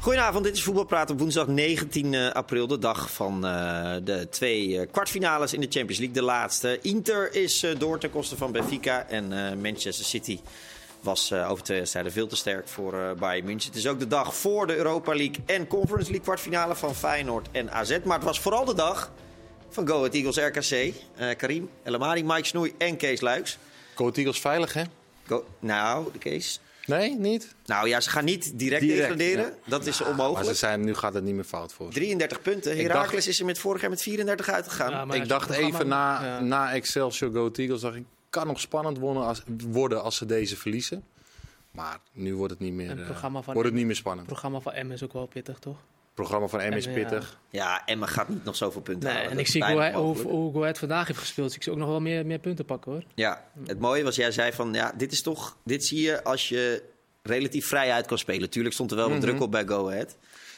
Goedenavond, dit is Voetbalpraat op woensdag 19 april, de dag van uh, de twee uh, kwartfinales in de Champions League. De laatste. Inter is uh, door ten koste van Benfica en Manchester City was over twee wedstrijden veel te sterk voor Bayern München. Het is ook de dag voor de Europa League en Conference League kwartfinale van Feyenoord en AZ. Maar het was vooral de dag van Go Ahead Eagles RKC. Karim El Amari, Mike Snoei en Kees Luiks. Go Ahead Eagles veilig, hè? Go nou, de Kees... Nee, niet? Nou ja, ze gaan niet direct, direct degraderen. Ja. Dat is onmogelijk. Maar ze zijn, nu gaat het niet meer fout voor 33 punten. Heracles is er met vorig jaar met 34 uitgegaan. Ja, ik dacht even na, ja. na Excelsior Go Eagles, dacht ik, kan nog spannend worden als, worden als ze deze verliezen. Maar nu wordt het niet meer, uh, wordt het niet meer spannend. Het programma van M is ook wel pittig, toch? Het programma van M is pittig. Ja, Emma gaat niet nog zoveel punten nee, halen. En ik zie hoe, hij, hoe, hoe Go Ahead vandaag heeft gespeeld. ik zie ook nog wel meer, meer punten pakken, hoor. Ja, het mooie was, jij zei van, ja, dit is toch... Dit zie je als je relatief vrij uit kan spelen. Tuurlijk stond er wel wat mm -hmm. druk op bij Go Ahead.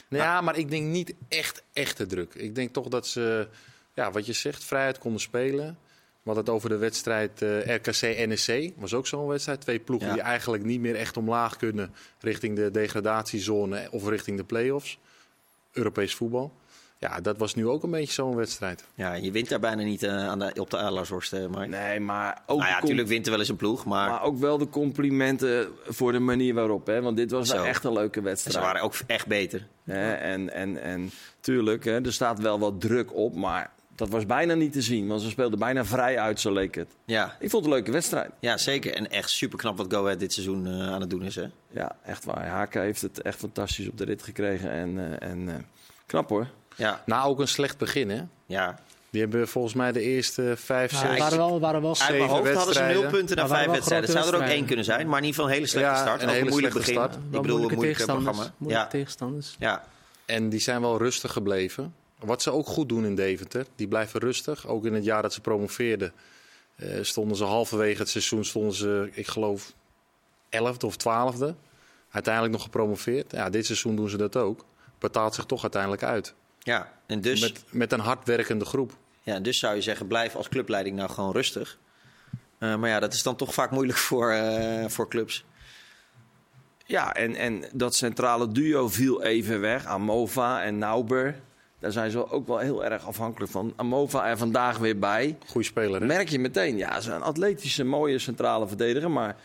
Nou, ja, maar ik denk niet echt echte druk. Ik denk toch dat ze, ja, wat je zegt, vrijheid konden spelen. Want het over de wedstrijd uh, RKC-NEC was ook zo'n wedstrijd. Twee ploegen ja. die eigenlijk niet meer echt omlaag kunnen richting de degradatiezone of richting de play-offs. Europees voetbal. Ja, dat was nu ook een beetje zo'n wedstrijd. Ja, je wint daar bijna niet uh, aan de, op de Adelaarshorst, uh, maar Nee, maar ook... Nou ja, natuurlijk wint er wel eens een ploeg, maar... Maar ook wel de complimenten voor de manier waarop, hè. Want dit was Zo. echt een leuke wedstrijd. En ze waren ook echt beter. Hè? En, en, en tuurlijk, hè, er staat wel wat druk op, maar dat was bijna niet te zien. Want ze speelden bijna vrij uit, zo leek het. Ja. Ik vond het een leuke wedstrijd. Ja, zeker. En echt super knap wat Go Ahead dit seizoen uh, aan het doen is, hè. Ja, echt waar. Haka heeft het echt fantastisch op de rit gekregen. En, uh, en uh, knap hoor. Ja. Nou, ook een slecht begin, hè? Ja. Die hebben volgens mij de eerste vijf, zes, waren wel, waren wel zeven Uit mijn hoofd hadden ze nul punten na vijf wedstrijden. Het zou er ook één kunnen zijn, maar in ieder geval een hele slechte Ja, start. een Ook hele moeilijk slechte begin. start. Ik bedoel, een moeilijke moeilijk tegenstanders. programma. Moeilijke Ja. tegenstanders. ja. En die zijn wel rustig gebleven. Wat ze ook goed doen in Deventer. Die blijven rustig. Ook in het jaar dat ze promoveerden eh, stonden ze halverwege het seizoen, stonden ze, ik geloof, elfde of twaalfde. Uiteindelijk nog gepromoveerd. Ja, dit seizoen doen ze dat ook. Betaalt zich toch uiteindelijk uit. ja, en dus, Met, met een hardwerkende groep. ja, dus zou je zeggen, blijf als clubleiding nou gewoon rustig. Eh, maar ja, dat is dan toch vaak moeilijk voor, eh, voor clubs. Ja, en, en dat centrale duo viel even weg. Amova en Nauber. Daar zijn ze ook wel heel erg afhankelijk van. Amova er vandaag weer bij. Goeie speler, hè? Merk je meteen, ja, ze is een atletische, mooie centrale verdediger. Maar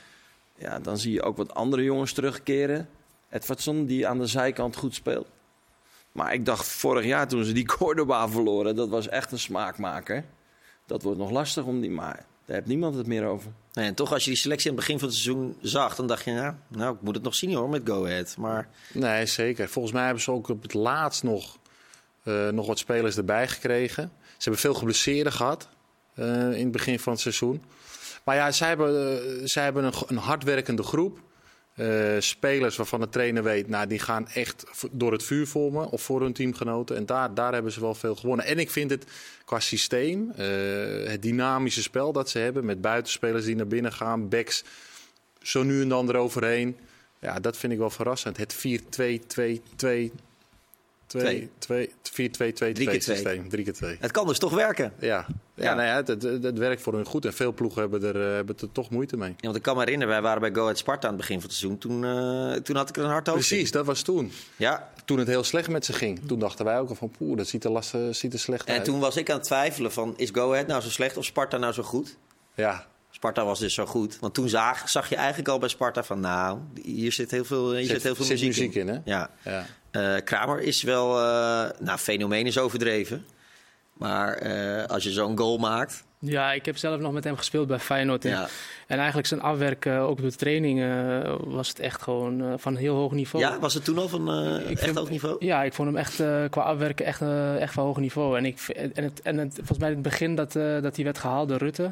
ja, dan zie je ook wat andere jongens terugkeren. Edwardson, die aan de zijkant goed speelt. Maar ik dacht vorig jaar toen ze die Cordoba verloren, dat was echt een smaakmaker. Dat wordt nog lastig om die, maar daar heeft niemand het meer over. Nee, en toch als je die selectie aan het begin van het seizoen zag, dan dacht je, nou, nou ik moet het nog zien hoor met Go Ahead. Maar Nee, zeker. Volgens mij hebben ze ook op het laatst nog, nog wat spelers erbij gekregen. Ze hebben veel geblesseerden gehad eh, in het begin van het seizoen. Maar ja, zij hebben, eh, zij hebben een, een hardwerkende groep. Eh, spelers waarvan de trainer weet, nou, die gaan echt door het vuur vormen of voor hun teamgenoten. En daar, daar hebben ze wel veel gewonnen. En ik vind het qua systeem, eh, het dynamische spel dat ze hebben met buitenspelers die naar binnen gaan, backs zo nu en dan eroverheen. Ja, dat vind ik wel verrassend. Het 4-2-2-2. 2, 2, 4, 2, 2, 2 keer twee. systeem. 3 keer 2. het kan dus toch werken. Ja, ja, Ja. Nou ja het, het, het werkt voor hun goed. En veel ploegen hebben er, eh, hebben er toch moeite mee. Ja, want ik kan me herinneren, wij waren bij Go Ahead Sparta aan het begin van het seizoen. Toen, eh, toen had ik er een hard hoofd in. Precies, dat was toen. Ja, Toen het heel slecht met ze ging. Toen dachten wij ook al van, poeh, dat ziet er, last, ziet er slecht en uit. toen was ik aan het twijfelen van, is Go Ahead nou zo slecht of Sparta nou zo goed? Ja, Sparta was dus zo goed. Want toen zag, zag je eigenlijk al bij Sparta van, nou, hier zit heel veel, hier zit, zit, heel veel zit muziek, muziek in, hè? Ja. Ja. Eh, Kramer is wel, eh, nou, fenomeen is overdreven. Maar eh, als je zo'n goal maakt, Ja, ik heb zelf nog met hem gespeeld bij Feyenoord. En, ja, en eigenlijk zijn afwerk, eh, ook door de training, eh, was het echt gewoon eh, van heel hoog niveau. ja, was het toen al van echt vind- hoog niveau? Ja, ik vond hem echt qua afwerken echt, echt van hoog niveau. En, ik, en, het, en het, volgens mij in het begin dat, dat hij werd gehaald door Rutte,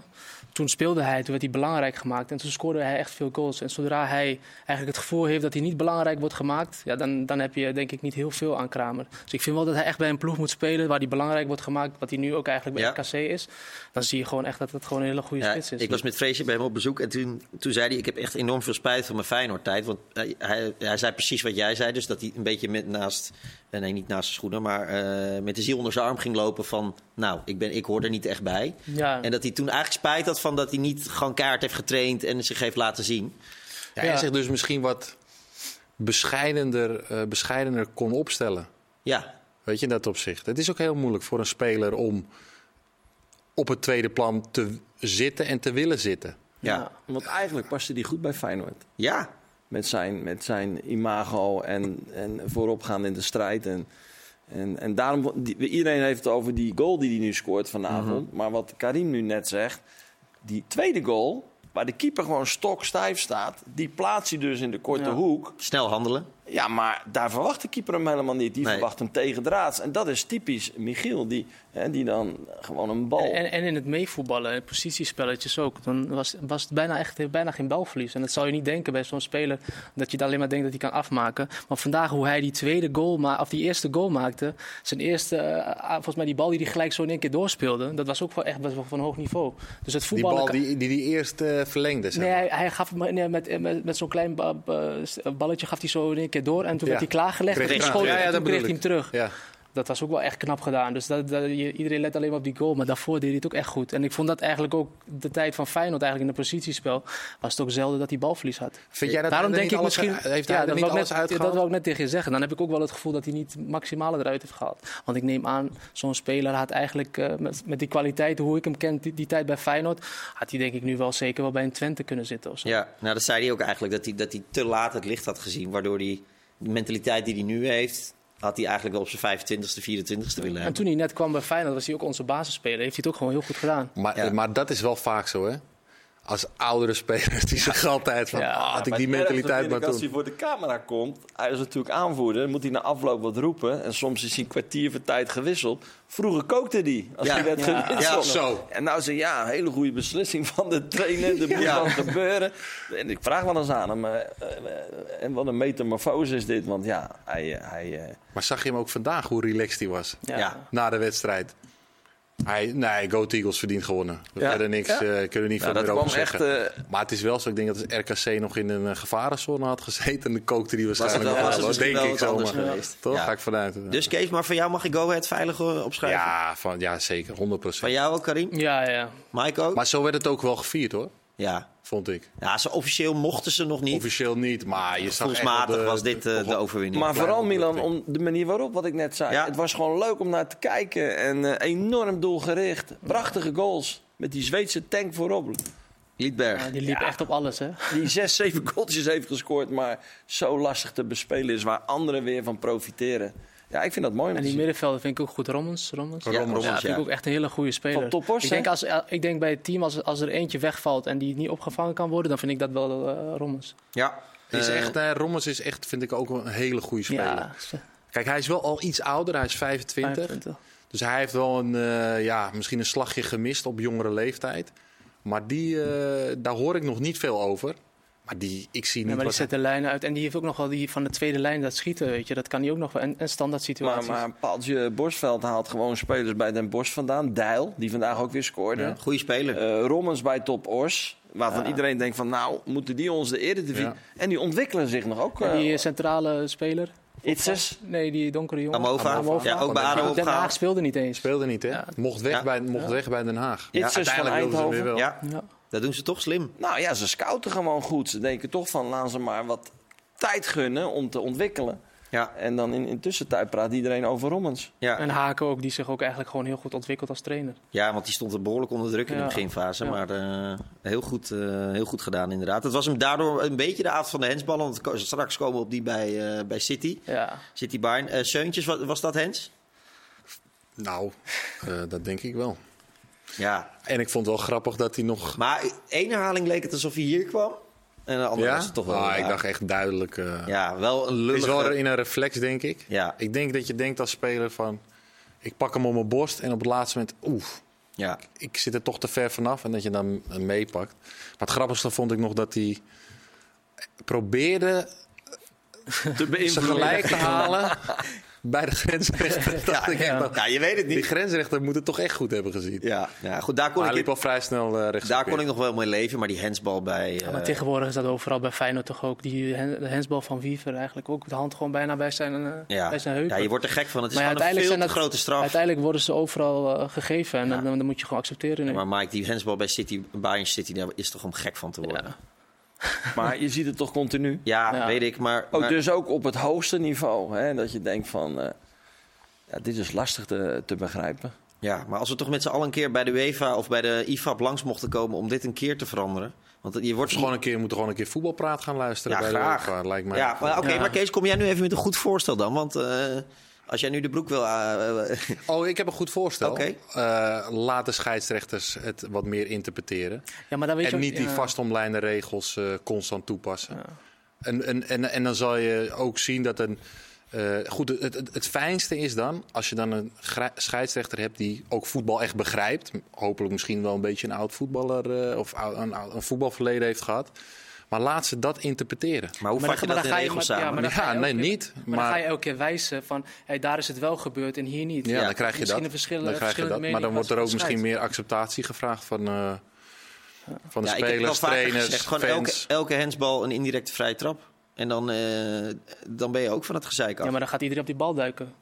toen speelde hij, toen werd hij belangrijk gemaakt. En toen scoorde hij echt veel goals. En zodra hij eigenlijk het gevoel heeft dat hij niet belangrijk wordt gemaakt, ja, dan, dan heb je denk ik niet heel veel aan Kramer. Dus ik vind wel dat hij echt bij een ploeg moet spelen waar hij belangrijk wordt gemaakt, wat hij nu ook eigenlijk bij Ja. RKC is. Dan zie je gewoon echt dat het gewoon een hele goede Ja, spits is. ik was met Freesje bij hem op bezoek en toen, toen zei hij... ik heb echt enorm veel spijt van mijn Feyenoord-tijd. Want hij, hij, hij zei precies wat jij zei. Dus dat hij een beetje met naast... eh, nee, niet naast zijn schoenen, maar eh, met de ziel onder zijn arm ging lopen van... nou, ik, ben, ik hoor er niet echt bij. ja. En dat hij toen eigenlijk spijt had van dat hij niet gewoon kaart heeft getraind... en zich heeft laten zien. Ja, Ja. En zich dus misschien wat bescheidener, eh, bescheidener kon opstellen. Ja, Weet je, in dat opzicht. Het is ook heel moeilijk voor een speler om op het tweede plan te zitten en te willen zitten. ja, Want eigenlijk paste die goed bij Feyenoord. ja. Met zijn, met zijn imago en, en vooropgaan in de strijd. En, en, en daarom, die, iedereen heeft het over die goal die hij nu scoort vanavond. Maar wat Karim nu net zegt, die tweede goal, waar de keeper gewoon stokstijf staat, die plaatst hij dus in de korte Ja. hoek. Snel handelen. Ja, maar daar verwacht de keeper hem helemaal niet. Die Nee. verwacht hem tegendraads. En dat is typisch Michiel, die, hè, die dan gewoon een bal... En, en in het meevoetballen, positiespelletjes ook. Dan was, was het bijna, echt, bijna geen balverlies. En dat zou je niet denken bij zo'n speler. Dat je dan alleen maar denkt dat hij kan afmaken. Maar vandaag hoe hij die tweede goal, ma of die eerste goal maakte. Zijn eerste, eh, volgens mij die bal die hij gelijk zo in één keer doorspeelde. Dat was ook wel echt best wel van hoog niveau. Dus het Die voetballen... bal kan- die die, die eerst verlengde. zeg Nee, hij, hij gaf hem nee, met, met, met zo'n klein ba- ba- balletje gaf hij zo in één keer door. En toen Ja. werd hij klaargelegd Kreeg en hij toen terug. schoot Ja, ja, en toen dat kreeg hij hem terug. Ja. Dat was ook wel echt knap gedaan. Dus dat, iedereen let alleen maar op die goal. Maar daarvoor deed hij het ook echt goed. En ik vond dat eigenlijk ook de tijd van Feyenoord eigenlijk in het positiespel. Was het ook zelden dat hij balverlies had. Vind jij dat Daarom hij denk ik misschien... Heeft hij dat niet alles net, uitgehaald? Dat wil ik net tegen je zeggen. Dan heb ik ook wel het gevoel dat hij niet het maximale eruit heeft gehaald. Want ik neem aan, zo'n speler had eigenlijk eh, met, met die kwaliteiten, hoe ik hem ken, die, die tijd bij Feyenoord, had hij denk ik nu wel zeker wel bij een Twente kunnen zitten. Of zo. Ja, nou dat zei hij ook eigenlijk, dat hij, dat hij te laat het licht had gezien. Waardoor hij de mentaliteit die hij nu heeft, had hij eigenlijk wel op zijn 25ste, 24ste willen En hebben. toen hij net kwam bij Feyenoord, was hij ook onze basisspeler. Heeft hij het ook gewoon heel goed gedaan. Maar, Ja. maar dat is wel vaak zo, hè? Als oudere spelers, die zeggen altijd van... Ah, had ik die mentaliteit maar ik, Als toen. hij voor de camera komt, hij is natuurlijk aanvoerder, moet hij na afloop wat roepen. En soms is hij een kwartier voor tijd gewisseld. Vroeger kookte hij als Ja. hij werd Ja. gewisseld. Ja, zo. En nou zeg ja, een hele goede beslissing van de trainer. Er moet Ja. wat gebeuren. En ik vraag wel eens aan hem, eh, eh, en wat een metamorfose is dit. Want ja, hij... eh, hij Maar zag je hem ook vandaag, hoe relaxed hij was? Na de wedstrijd. Hij, nee, Go Eagles verdient gewonnen. We Ja. Verder niks, Ja. eh, kunnen niet nou, veel meer over kwam echt... zeggen. eh, Maar het is wel zo, ik denk dat als RKC nog in een eh, gevarenzone had gezeten... en dan kookte die Was het waarschijnlijk wel, was het wel, misschien denk wel ik zo. anders maar- geweest. Toch? Ja. Ga ik vanuit. Dus Kees, maar van jou mag ik Go Ahead veilig eh, opschrijven? ja, van, ja, zeker. 100% Van jou ook, Karim? Ja, ja. Mike ook? Maar zo werd het ook wel gevierd, hoor. Ja. Vond ik. ja, zo officieel mochten ze nog niet. Officieel niet, maar je zag Gevoelsmatig de- was dit eh, de overwinning. Maar vooral Milan, om de manier waarop, wat ik net zei. Ja. Het was gewoon leuk om naar te kijken. En eh, enorm doelgericht. Prachtige goals. Met die Zweedse tank voorop. Liedberg. Ja, die liep echt op alles, hè? Die zes, zeven goaltjes heeft gescoord. Maar zo lastig te bespelen is. Waar anderen weer van profiteren. Ja, ik vind dat mooi En die middenvelden vind ik ook goed. Rommens, Rommens. Ja, Rommels, Rommels, Ja, vind ik ook echt een hele goede speler. Van ik, denk als, eh, ik denk bij het team, als, als er eentje wegvalt en die niet opgevangen kan worden, dan vind ik dat wel eh Rommens. Ja. Is Eh, echt, eh, Rommels is echt, vind ik ook een hele goede speler. Ja, Kijk, hij is wel al iets ouder, hij is 25. 25. Dus hij heeft wel een, eh, ja, misschien een slagje gemist op jongere leeftijd. Maar die, eh, daar hoor ik nog niet veel over. Maar die, ik zie Ja, niet maar die zet de lijnen uit. En die heeft ook nog wel die van de tweede lijn dat schieten, weet je. Dat kan hij ook nog wel. En, en standaard Maar, situaties. maar Paaltje Borsveld haalt gewoon spelers bij Den Bosch vandaan. Dijl, die vandaag ook weer scoorde. Ja. Goeie speler. Eh, Rommens bij Top Os. Waarvan Ja. iedereen denkt van nou, moeten die ons de Eredivisie... Ja. En die ontwikkelen zich nog ook. En eh, die centrale speler. Itzes. Nee, die donkere jongen. Amova. Amova. Ja, ook bij ADO Den Haag speelde niet eens. Speelde niet, hè? Ja. Mocht, weg Ja. bij, mocht weg bij Den Haag. Itzes van Uiteindelijk wilden ze hem weer Eindhoven. wel. Ja, Ja. Dat doen ze toch slim. Nou ja, ze scouten gewoon goed. Ze denken toch van laten ze maar wat tijd gunnen om te ontwikkelen. Ja, En dan in, in tussentijd praat iedereen over Rommens. ja. En Haken ook, die zich ook eigenlijk gewoon heel goed ontwikkelt als trainer. ja want die stond er behoorlijk onder druk in de beginfase. Ja. Maar eh, heel, goed, eh, heel goed gedaan inderdaad. Het was hem daardoor een beetje de avond van de hensballen. Want straks komen we op die bij, eh, bij City. Ja. City Bayern. Seuntjes, was, was dat Hens? Nou, eh, dat denk ik wel. Ja. En ik vond het wel grappig dat hij nog... Maar één herhaling leek het alsof hij hier kwam. En de andere Ja? was het toch wel... Ah, ik dacht echt duidelijk... eh, Ja, wel een lullige... is wel in een reflex, denk ik. Ja, Ik denk dat je denkt als speler van... Ik pak hem op mijn borst en op het laatste moment... Oef, ja. ik zit er toch te ver vanaf. En dat je dan meepakt. Maar het grappigste vond ik nog dat hij probeerde Te ze gelijk te halen bij de grensrechter. Dacht ik echt, dat- ja, je weet het Die niet. grensrechter moet het toch echt goed hebben gezien. Ja, ja goed, daar kon, Maar ik, liep al vrij snel eh rechts. daar kon ik nog wel mee leven. Maar die hensbal bij... Ja, maar eh, tegenwoordig is dat overal bij Feyenoord toch ook. Die de hensbal van Wiever eigenlijk ook. De hand gewoon bijna bij zijn, eh, ja. bij zijn heupen. ja, je wordt er gek van. Het is Maar ja, gewoon een veel uiteindelijk te zijn dat- grote straf. Uiteindelijk worden ze overal eh, gegeven. En dan, dan moet je gewoon accepteren. nu. Maar Mike, die hensbal bij City, Bayern City, daar is toch om gek van te worden. Maar je ziet het toch continu? Ja, Ja. weet ik. Maar, Ook maar- dus ook op het hoogste niveau. Hè, dat je denkt van, eh, ja, dit is lastig te, te begrijpen. ja, maar als we toch met z'n allen een keer bij de UEFA of bij de IFAB langs mochten komen om dit een keer te veranderen. Want je wordt gewoon een keer, we moeten gewoon een keer voetbalpraat gaan luisteren. Ja, bij de graag. UEFA, lijkt mij. Ja, maar oké, Ja. maar Kees, kom jij nu even met een goed voorstel dan? Want eh, als jij nu de broek wil... eh, eh, Oh, ik heb een goed voorstel. Oké. Eh, laat de scheidsrechters het wat meer interpreteren. Ja, maar dan weet je en ook- niet die vastomlijnde regels eh, constant toepassen. En, en, en, en dan zal je ook zien dat een. eh, goed, het, het, het fijnste is dan als je dan een scheidsrechter hebt die ook voetbal echt begrijpt. Hopelijk misschien wel een beetje een oud voetballer eh, of ou- een, oud- een voetbalverleden heeft gehad. Maar laat ze dat interpreteren. maar hoe Maar vat je dan- dat in maar dan je- regels maar- ja, samen? maar dan ga Ja, je nee, elke keer- niet. Maar, dan Maar- ga je elke keer wijzen van, hey, daar is het wel gebeurd en hier niet. Ja, Ja, dan krijg je misschien dat. een verschillende- dan krijg je dat. Maar dan wordt er ook misschien meer acceptatie gevraagd van, eh, van de Ja, spelers, trainers, gezegd, gewoon elke, fans. elke handsbal een indirecte vrije trap. En dan, eh, dan ben je ook van het gezeik af. Ja, maar dan gaat iedereen op die bal duiken.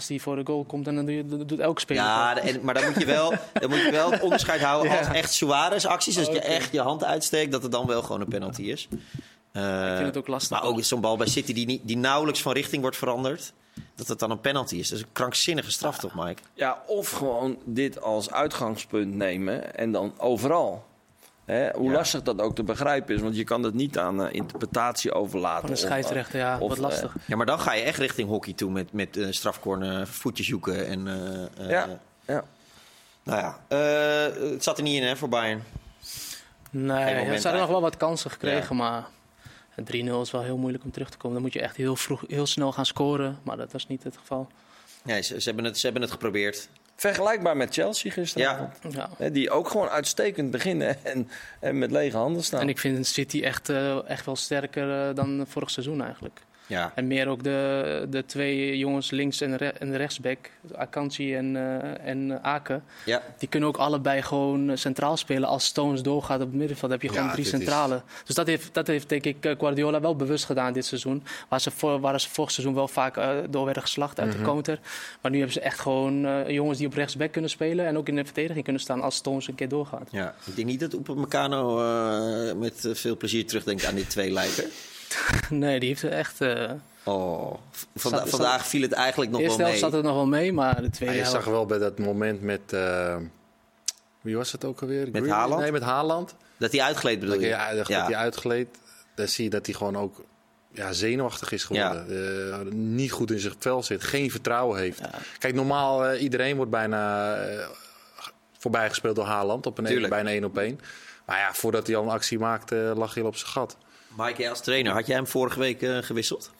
Als die voor de goal komt, dan doe je- dat doet elke speler. Ja, en, maar dan moet je wel, dan moet je wel het onderscheid houden Ja. als echt Suarez acties. Als je echt je hand uitsteekt, dat het dan wel gewoon een penalty is. Eh, ik vind het ook lastig. maar ook zo'n bal bij City die, niet, die nauwelijks van richting wordt veranderd. Dat het dan een penalty is. Dat is een krankzinnige straf toch, Mike? Ja, of gewoon dit als uitgangspunt nemen en dan overal. Hè, hoe Ja. lastig dat ook te begrijpen is, want je kan het niet aan eh, interpretatie overlaten. Van een of, scheidsrechter, ja, of, wat eh, lastig. Ja, maar dan ga je echt richting hockey toe met, met eh, strafcorner, voetjes zoeken. En, eh, eh, Ja, ja. Nou ja, eh, het zat er niet in hè, voor Bayern. Nee, ze hadden nog wel wat kansen gekregen, maar 3-0 is wel heel moeilijk om terug te komen. Dan moet je echt heel vroeg, heel snel gaan scoren, maar dat was niet het geval. Nee, ze, ze, hebben het, ze hebben het geprobeerd. Vergelijkbaar met Chelsea gisteravond. Ja. Hè, die ook gewoon uitstekend beginnen en, en met lege handen staan. En ik vind City echt, eh, echt wel sterker eh, dan vorig seizoen eigenlijk. Ja. En meer ook de, de twee jongens links en, re en rechtsback, Akanji en, eh en Aken. Ja. Die kunnen ook allebei gewoon eh, centraal spelen. Als Stones doorgaat op het middenveld, heb je gewoon Ja, drie is- centrale. Dus dat heeft, dat heeft denk ik eh, Guardiola wel bewust gedaan dit seizoen. Waar ze, voor, waar ze vorig seizoen wel vaak eh, door werden geslacht uit Mhm. de counter. Maar nu hebben ze echt gewoon eh, jongens die op rechtsback kunnen spelen. En ook in de verdediging kunnen staan als Stones een keer doorgaat. Ja, ik denk niet dat Upamecano eh met veel plezier terugdenkt aan dit twee lijken. nee, die heeft er echt... eh Oh, v- vanda- Zat- vandaag viel het eigenlijk nog wel eerste mee. helft zat het nog wel mee, maar de tweede je helft... zag wel bij dat moment met. eh, wie was het ook alweer? Grealish? Haaland? Nee, met Haaland. Dat hij uitgleed bedoel Dat, je? ja, dat Ja. hij uitgleed. Dan zie je dat hij gewoon ook ja, zenuwachtig is geworden. Eh, niet goed in zijn vel zit. Geen vertrouwen heeft. Ja. Kijk, normaal uh, iedereen wordt bijna uh, voorbijgespeeld door Haaland. Op een een, bijna één op één. Maar ja, voordat hij al een actie maakte, lag hij al op zijn gat. Mike, als trainer, had jij hem vorige week uh, gewisseld?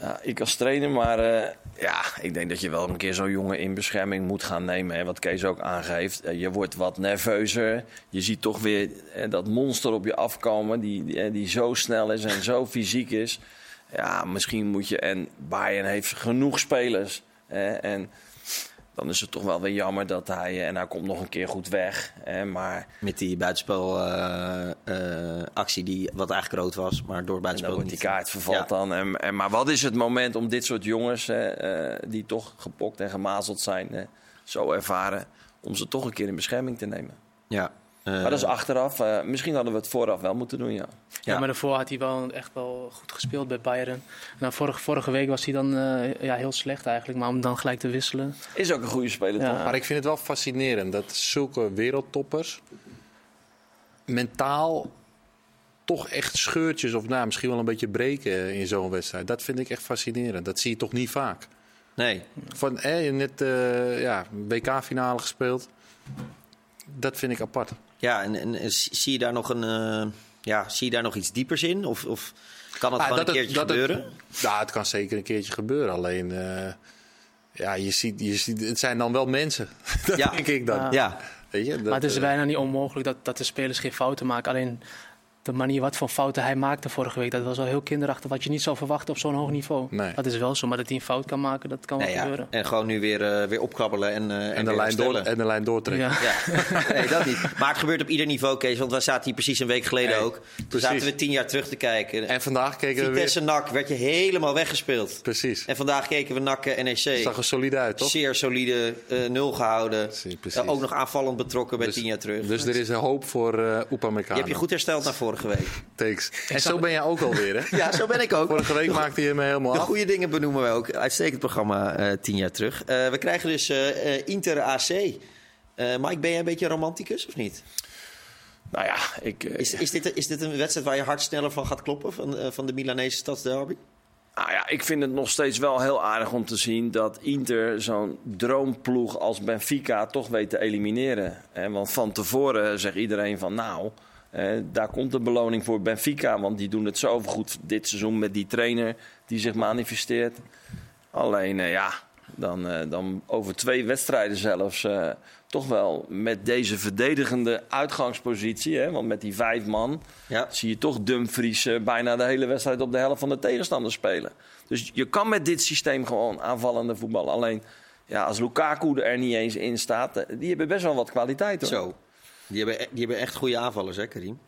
Ja, ik als trainer, maar uh, ja, ik denk dat je wel een keer zo'n jongen in bescherming moet gaan nemen. Hè, wat Kees ook aangeeft. Uh, je wordt wat nerveuzer. Je ziet toch weer dat monster op je afkomen, die, die, die, zo snel is en zo fysiek is. Ja, misschien moet je. En Bayern heeft genoeg spelers. En dan is het toch wel weer jammer dat hij. En hij komt nog een keer goed weg. Hè, maar... Met die buitenspelactie uh, die wat eigenlijk rood was, maar door buitenspel. En dan wordt die kaart vervalt ja. dan. En, en, maar wat is het moment om dit soort jongens, hè, uh, die toch gepokt en gemazeld zijn, zo ervaren, om ze toch een keer in bescherming te nemen? Ja. Uh, maar dat is achteraf. Uh, misschien hadden we het vooraf wel moeten doen, ja. Ja, ja maar daarvoor had hij wel echt wel goed gespeeld bij Bayern. Nou, vorige, vorige week was hij dan uh, ja, heel slecht eigenlijk, maar om dan gelijk te wisselen. Is ook een goede speler, ja. toch? Maar ik vind het wel fascinerend dat zulke wereldtoppers mentaal toch echt scheurtjes of nou, misschien wel een beetje breken in zo'n wedstrijd. Dat vind ik echt fascinerend. Dat zie je toch niet vaak. Nee. Van eh, net uh, ja, WK-finale gespeeld. Dat vind ik apart. Ja, en, en zie je daar nog een, uh, ja, zie je daar nog iets diepers in? Of, of kan het ah, gewoon dat een keertje het, gebeuren? Het, ja, het kan zeker een keertje gebeuren. Alleen, uh, ja, je ziet, je ziet, het zijn dan wel mensen. dat ja. denk ik dan. Ja. ja. Weet je, dat, maar het is bijna niet onmogelijk dat, dat de spelers geen fouten maken. Alleen de manier wat voor fouten hij maakte vorige week, dat was wel heel kinderachtig. Wat je niet zou verwachten op zo'n hoog niveau. Nee. Dat is wel zo, maar dat hij een fout kan maken, dat kan wel Nee, ja. gebeuren. En gewoon nu weer, eh, weer opkrabbelen en, eh, en, En de, lijn door, en de lijn doortrekken. Ja. Ja, nee, dat niet. Maar het gebeurt op ieder niveau, Kees. Want wij zaten hier precies een week geleden Nee, ook. Toen precies. zaten we tien jaar terug te kijken. En vandaag keken we weer... Vitesse NAC werd je helemaal weggespeeld. Precies. En vandaag keken we NAC NEC. Het zag er solide uit, toch? Zeer solide, eh, nul gehouden. Precies, precies. Ook nog aanvallend betrokken bij Dus- tien jaar terug. Dus er is een hoop voor eh Upamecano. je hebt je goed hersteld naar vorige week. Takes. En zo ben jij ook alweer, hè? Ja, zo ben ik ook. Vorige week maakte je me helemaal De af. goede dingen benoemen we ook. Uitstekend programma eh, tien jaar terug. Eh, we krijgen dus eh, eh, Inter AC. Eh, Mike, ben jij een beetje romanticus of niet? Nou ja, ik, Is, is, dit, is dit een wedstrijd waar je hart sneller van gaat kloppen? Van, eh, van de Milanese stadsderby? Nou ja, ik vind het nog steeds wel heel aardig om te zien dat Inter zo'n droomploeg als Benfica toch weet te elimineren. Hè, want van tevoren zegt iedereen van nou, eh, daar komt de beloning voor Benfica. Want die doen het zo goed dit seizoen met die trainer die zich manifesteert. Alleen eh, ja, dan, eh, dan over twee wedstrijden zelfs toch wel met deze verdedigende uitgangspositie. Hè, want met die vijf man Ja. zie je toch Dumfries bijna de hele wedstrijd op de helft van de tegenstander spelen. Dus je kan met dit systeem gewoon aanvallende voetballen. Alleen ja, als Lukaku er niet eens in staat, die hebben best wel wat kwaliteit hoor. Zo. Die hebben, e- die hebben echt goede aanvallers, hè, Karim?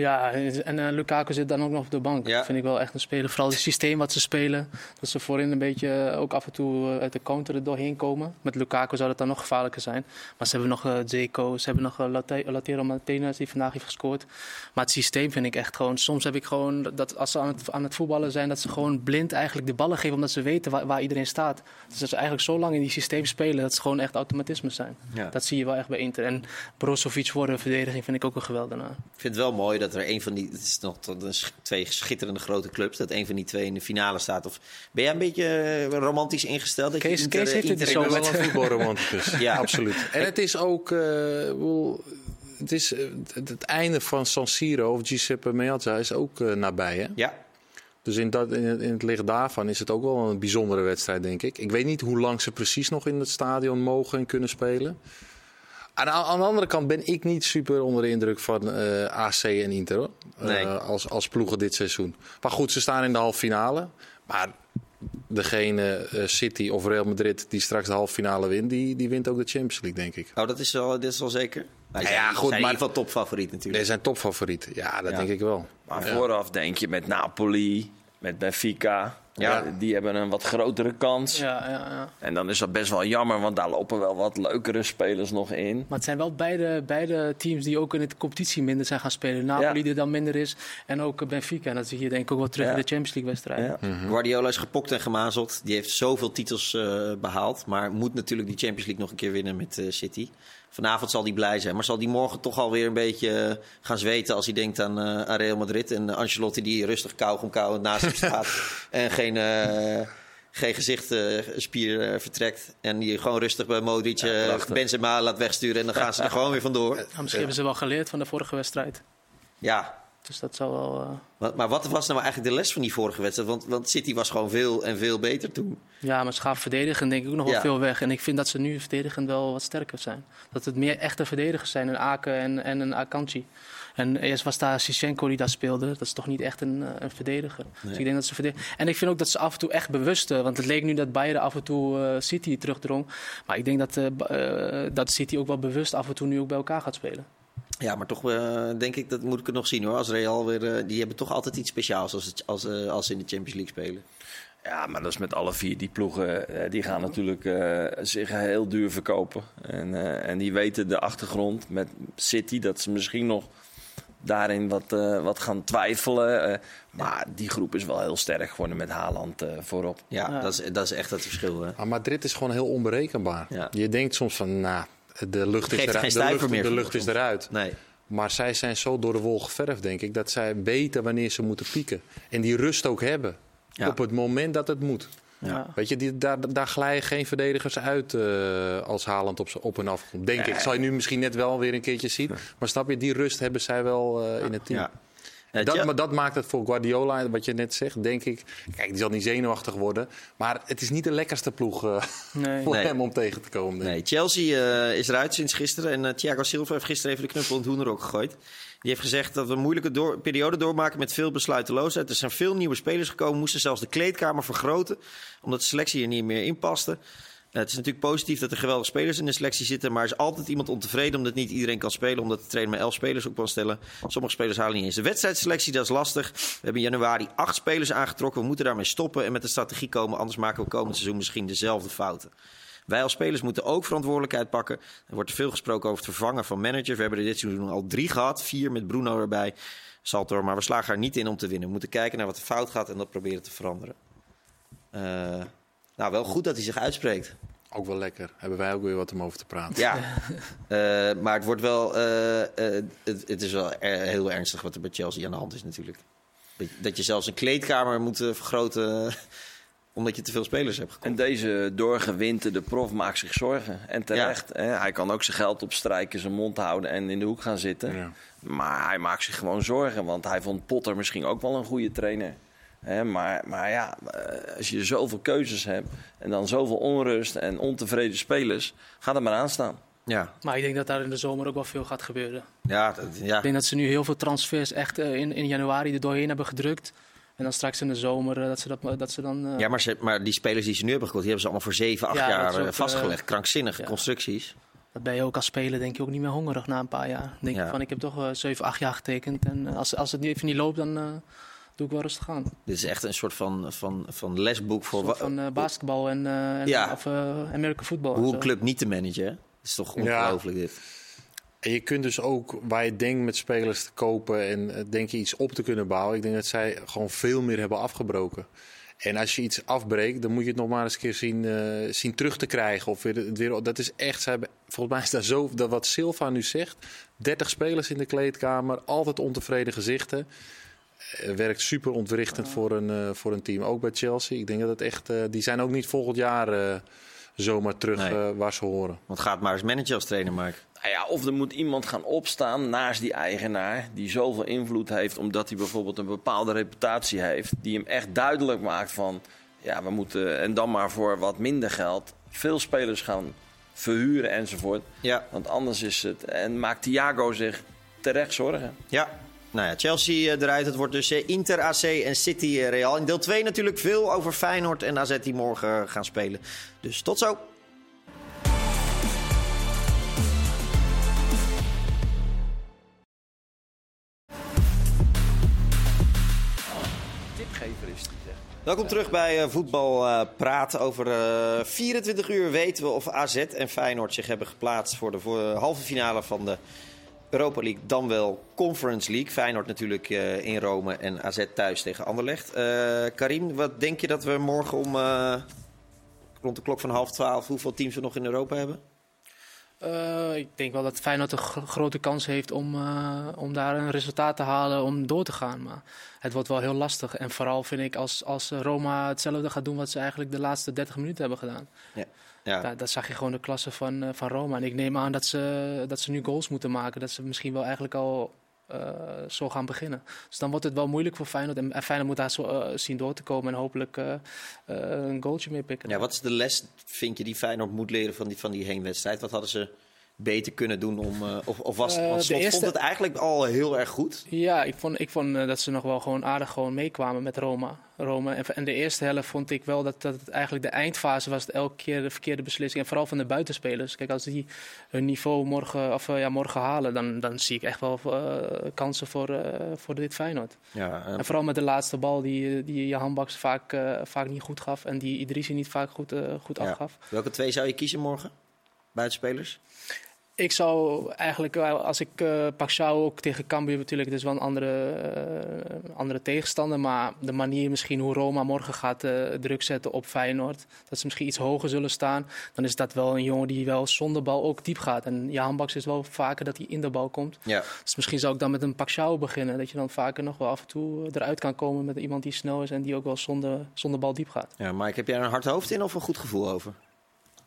Ja, en eh, Lukaku zit dan ook nog op de bank. Ja. Dat vind ik wel echt een speler. Vooral het systeem wat ze spelen. Dat ze voorin een beetje eh, ook af en toe eh, uit de counter er doorheen komen. Met Lukaku zou dat dan nog gevaarlijker zijn. Maar ze hebben nog Zeko, ze hebben nog Late- Latero Martinez die vandaag heeft gescoord. Maar het systeem vind ik echt gewoon... Soms heb ik gewoon dat als ze aan het, aan het voetballen zijn... dat ze gewoon blind eigenlijk de ballen geven omdat ze weten waar, waar iedereen staat. Dus dat ze eigenlijk zo lang in die systeem spelen... dat ze gewoon echt automatisme zijn. Ja. Dat zie je wel echt bij Inter. En Brozovic voor de verdediging vind ik ook een geweldenaar. Ik vind het wel mooi dat er een van die... Het is nog tot een sch- twee schitterende grote clubs. Dat een van die twee in de finale staat. Of ben jij een beetje eh, romantisch ingesteld? Dat je Kees- Inter- Kees heeft het Inter niet in zo een voetbalromanticus. Ja. absoluut. En het is ook... eh, bedoel, het, is, eh, het, het einde van San Siro of Giuseppe Meazza is ook eh, nabij, hè? Ja, Dus in, dat, in, het, in het licht daarvan is het ook wel een bijzondere wedstrijd, denk ik. Ik weet niet hoe lang ze precies nog in het stadion mogen en kunnen spelen. Aan, aan de andere kant ben ik niet super onder de indruk van eh, AC en Inter hoor. Nee. Eh, als, als ploegen dit seizoen. Maar goed, ze staan in de halve finale. Maar degene eh, City of Real Madrid die straks de halve finale wint, die, die wint ook de Champions League, denk ik. oh, dat is wel, dit is wel zeker. Wij Ja, ja, goed, zijn in maar- ieder geval topfavoriet natuurlijk. Deze zijn topfavoriet. Ja, dat Ja. denk ik wel. Maar Ja. vooraf denk je met Napoli, met Benfica. Ja. Die hebben een wat grotere kans. Ja, ja, ja. En dan is dat best wel jammer, want daar lopen wel wat leukere spelers nog in. Maar het zijn wel beide, beide teams die ook in de competitie minder zijn gaan spelen. Napoli Ja. die dan minder is en ook Benfica. En dat zie je denk ik ook wel terug Ja. in de Champions League wedstrijden. Ja. Guardiola is gepokt en gemazeld. Die heeft zoveel titels eh, behaald. Maar moet natuurlijk die Champions League nog een keer winnen met eh, City. Vanavond zal hij blij zijn. Maar zal hij morgen toch alweer een beetje eh, gaan zweten als hij denkt aan, eh, aan Real Madrid. En Ancelotti die rustig kauwgom kauwend naast hem staat. en geen, eh, geen gezichtspier eh, vertrekt. En die gewoon rustig bij Modric prachtig. Benzema laat wegsturen. En dan gaan ze er gewoon weer vandoor. Nou, misschien hebben ze wel geleerd van de vorige wedstrijd. Ja, Dus dat zal wel... eh, Wat- Maar wat was nou eigenlijk de les van die vorige wedstrijd? Want, want City was gewoon veel en veel beter toen. Ja, maar ze gaan verdedigen denk ik ook nog wel Ja. veel weg. En ik vind dat ze nu verdedigend wel wat sterker zijn. Dat het meer echte verdedigers zijn. Een Aken en, en een Akanji. En eerst was daar Sichenko die daar speelde. Dat is toch niet echt een, eh, een verdediger. Dus ik denk dat ze verdedigen. En ik vind ook dat ze af en toe echt bewust... eh, want het leek nu dat Bayern af en toe eh, City terugdrong. Maar ik denk dat, dat City ook wel bewust af en toe nu ook bij elkaar gaat spelen. Ja, maar toch eh, denk ik, dat moet ik het nog zien hoor. Als Real weer, eh, die hebben toch altijd iets speciaals als, het, als, eh, als ze in de Champions League spelen. Ja, maar dat is met alle vier die ploegen. die gaan natuurlijk eh, zich heel duur verkopen. En, eh, en die weten de achtergrond met City dat ze misschien nog daarin wat, eh, wat gaan twijfelen. maar die groep is wel heel sterk geworden met Haaland eh, voorop. Ja, Ja. Dat, is, dat is echt het verschil. Hè. Maar Madrid is gewoon heel onberekenbaar. Ja. Je denkt soms van, nou, de lucht is er eruit. De lucht, meer de lucht is eruit. Nee. Maar zij zijn zo door de wol geverfd, denk ik, dat zij weten wanneer ze moeten pieken. En die rust ook hebben. Ja. Op het moment dat het moet. Ja. Weet je, die, daar, daar glijden geen verdedigers uit eh, als Haaland op, op en af komt. Denk ik. Zal je nu misschien net wel weer een keertje zien. Maar snap je, die rust hebben zij wel eh, in het team. Ja, dat, maar dat maakt het voor Guardiola, wat je net zegt, denk ik. Kijk, die zal niet zenuwachtig worden. Maar het is niet de lekkerste ploeg eh, Nee. voor Nee. hem om tegen te komen. Nee, Chelsea eh, is eruit sinds gisteren. En eh, Thiago Silva heeft gisteren even de knuppel in het hoenderok gegooid. Die heeft gezegd dat we een moeilijke door- periode doormaken met veel besluiteloosheid. Er zijn veel nieuwe spelers gekomen. Moesten zelfs de kleedkamer vergroten. Omdat de selectie er niet meer in paste. Het is natuurlijk positief dat er geweldige spelers in de selectie zitten. Maar er is altijd iemand ontevreden omdat niet iedereen kan spelen. Omdat de trainer maar elf spelers op kan stellen. Sommige spelers halen niet eens de wedstrijdselectie. Dat is lastig. We hebben in januari acht spelers aangetrokken. We moeten daarmee stoppen en met een strategie komen. Anders maken we komend seizoen misschien dezelfde fouten. Wij als spelers moeten ook verantwoordelijkheid pakken. Er wordt veel gesproken over het vervangen van managers. We hebben er dit seizoen al drie gehad. Vier met Bruno erbij. Saltor, maar we slagen er niet in om te winnen. We moeten kijken naar wat er fout gaat en dat proberen te veranderen. Eh, nou, wel goed dat hij zich uitspreekt. Ook wel lekker. Hebben wij ook weer wat om over te praten. Ja, Eh, maar het wordt wel. eh, eh, het, het is wel er- heel ernstig wat er bij Chelsea aan de hand is, natuurlijk. Dat- Dat je zelfs een kleedkamer moet vergroten. omdat je te veel spelers hebt gekocht. En deze doorgewinterde prof maakt zich zorgen. En terecht. Hè? Hij kan ook zijn geld opstrijken, zijn mond houden en in de hoek gaan zitten. Ja. Maar hij maakt zich gewoon zorgen. Want hij vond Potter misschien ook wel een goede trainer. Hè? Maar, maar ja, eh, als je zoveel keuzes hebt en dan zoveel onrust en ontevreden spelers, gaat het maar aan staan. Ja, Maar ik denk dat daar in de zomer ook wel veel gaat gebeuren. ja, dat- ja. Ik denk dat ze nu heel veel transfers echt eh, in, in januari er doorheen hebben gedrukt. En dan straks in de zomer eh, dat ze, dat, dat ze dan... eh, Ja, maar, ze, maar die spelers die ze nu hebben gekocht, die hebben ze allemaal voor 7, 8 Ja, dat jaar ook, vastgelegd. Krankzinnige ja. constructies. Dat ben je ook als speler denk je ook niet meer hongerig na een paar jaar. Dan denk Ja. je van ik heb toch eh 7, 8 jaar getekend. En als, als het niet- even niet loopt, dan eh, doe ik wel rustig aan. Dit is echt een soort van, van, van lesboek voor soort van eh, basketbal en, eh en Ja. of, eh American voetbal. en hoe zo. een club niet te managen. hè? Dat is toch ongelooflijk dit. En je kunt dus ook, waar je denkt met spelers te kopen en denk je iets op te kunnen bouwen. Ik denk dat zij gewoon veel meer hebben afgebroken. En als je iets afbreekt, dan moet je het nog maar eens een keer zien, eh, zien terug te krijgen. Of weer, het weer, dat is echt, ze hebben, volgens mij is daar zo, dat wat Silva nu zegt. 30 spelers in de kleedkamer, altijd ontevreden gezichten. Eh, werkt super ontwrichtend voor, een, eh, voor een team. Ook bij Chelsea. Ik denk dat het echt, eh, die zijn ook niet volgend jaar eh, zomaar terug Nee. eh, waar ze horen. Want gaat maar eens manager als trainer, Mark. Nou ja, of er moet iemand gaan opstaan naast die eigenaar die zoveel invloed heeft omdat hij bijvoorbeeld een bepaalde reputatie heeft, die hem echt duidelijk maakt van ja, we moeten en dan maar voor wat minder geld veel spelers gaan verhuren enzovoort. Ja, Want anders is het en maakt Thiago zich terecht zorgen. ja. Nou ja, Chelsea eh, eruit. Het wordt dus eh, Inter, AC en City eh, Real. In deel 2 natuurlijk veel over Feyenoord en AZ die morgen eh, gaan spelen. Dus tot zo. Welkom terug bij eh, Voetbal eh, Praat. Over eh 24 uur weten we of AZ en Feyenoord zich hebben geplaatst voor, de halve finale van de Europa League, dan wel Conference League. Feyenoord natuurlijk eh, in Rome en AZ thuis tegen Anderlecht. Eh Karim, wat denk je dat we morgen om eh, rond de klok van half twaalf, hoeveel teams we nog in Europa hebben? Ik denk wel dat Feyenoord een gro- grote kans heeft om, om daar een resultaat te halen om door te gaan. Maar het wordt wel heel lastig. En vooral vind ik als, als Roma hetzelfde gaat doen wat ze eigenlijk de laatste 30 minuten hebben gedaan. Ja, Ja, dat zag je gewoon de klasse van, eh, van Roma. En ik neem aan dat ze, dat ze nu goals moeten maken. Dat ze misschien wel eigenlijk al eh, zo gaan beginnen. Dus dan wordt het wel moeilijk voor Feyenoord. En, en Feyenoord moet daar zo, eh, zien door te komen en hopelijk een goaltje mee pikken. ja, wat is de les, vind je, die Feyenoord moet leren van die, van die heenwedstrijd? Wat hadden ze beter kunnen doen om... eh, of, of was de eerste- vond het eigenlijk al heel erg goed. Ja, ik vond, ik vond eh, dat ze nog wel gewoon aardig gewoon meekwamen met Roma. Roma. En, en de eerste helft vond ik wel dat, dat het eigenlijk de eindfase was. Het elke keer de verkeerde beslissing. En vooral van de buitenspelers. Kijk, als die hun niveau morgen, of, ja, morgen halen, dan, dan zie ik echt wel kansen voor, voor dit Feyenoord. Ja, En vooral met de laatste bal die, die Jahan Baks vaak, vaak niet goed gaf. En die Idrissi niet vaak goed, goed Ja. afgaf. welke twee zou je kiezen morgen? Buitenspelers? Ik zou eigenlijk, als ik uh, Paxiao ook tegen Cambuur natuurlijk, het is wel een andere, eh, andere tegenstander. Maar de manier misschien hoe Roma morgen gaat eh, druk zetten op Feyenoord, dat ze misschien iets hoger zullen staan. Dan is dat wel een jongen die wel zonder bal ook diep gaat. En Jan Baks is wel vaker dat hij in de bal komt. Ja. Dus misschien zou ik dan met een Paxiao beginnen. Dat je dan vaker nog wel af en toe eruit kan komen met iemand die snel is en die ook wel zonder, zonder bal diep gaat. ja, Mike, heb jij er een hard hoofd in of een goed gevoel over?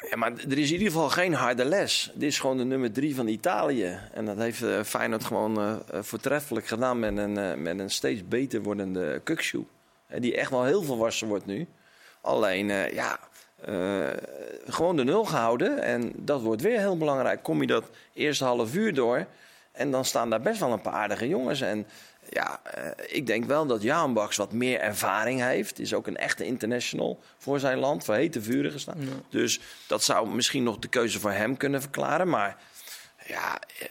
Ja, maar er is in ieder geval geen harde les. Dit is gewoon de nummer drie van Italië. En dat heeft eh, Feyenoord gewoon eh, eh, voortreffelijk gedaan met een, met een steeds beter wordende Kukshoe. Die echt wel heel volwassen wordt nu. Alleen, ja, gewoon de nul gehouden. En dat wordt weer heel belangrijk. Kom je dat eerste half uur door... en dan staan daar best wel een paar aardige jongens. En ja, eh, ik denk wel dat Jaan Baks wat meer ervaring heeft. Is ook een echte international voor zijn land. Voor hete vuren gestaan. Dus dat zou misschien nog de keuze voor hem kunnen verklaren. Maar ja, eh,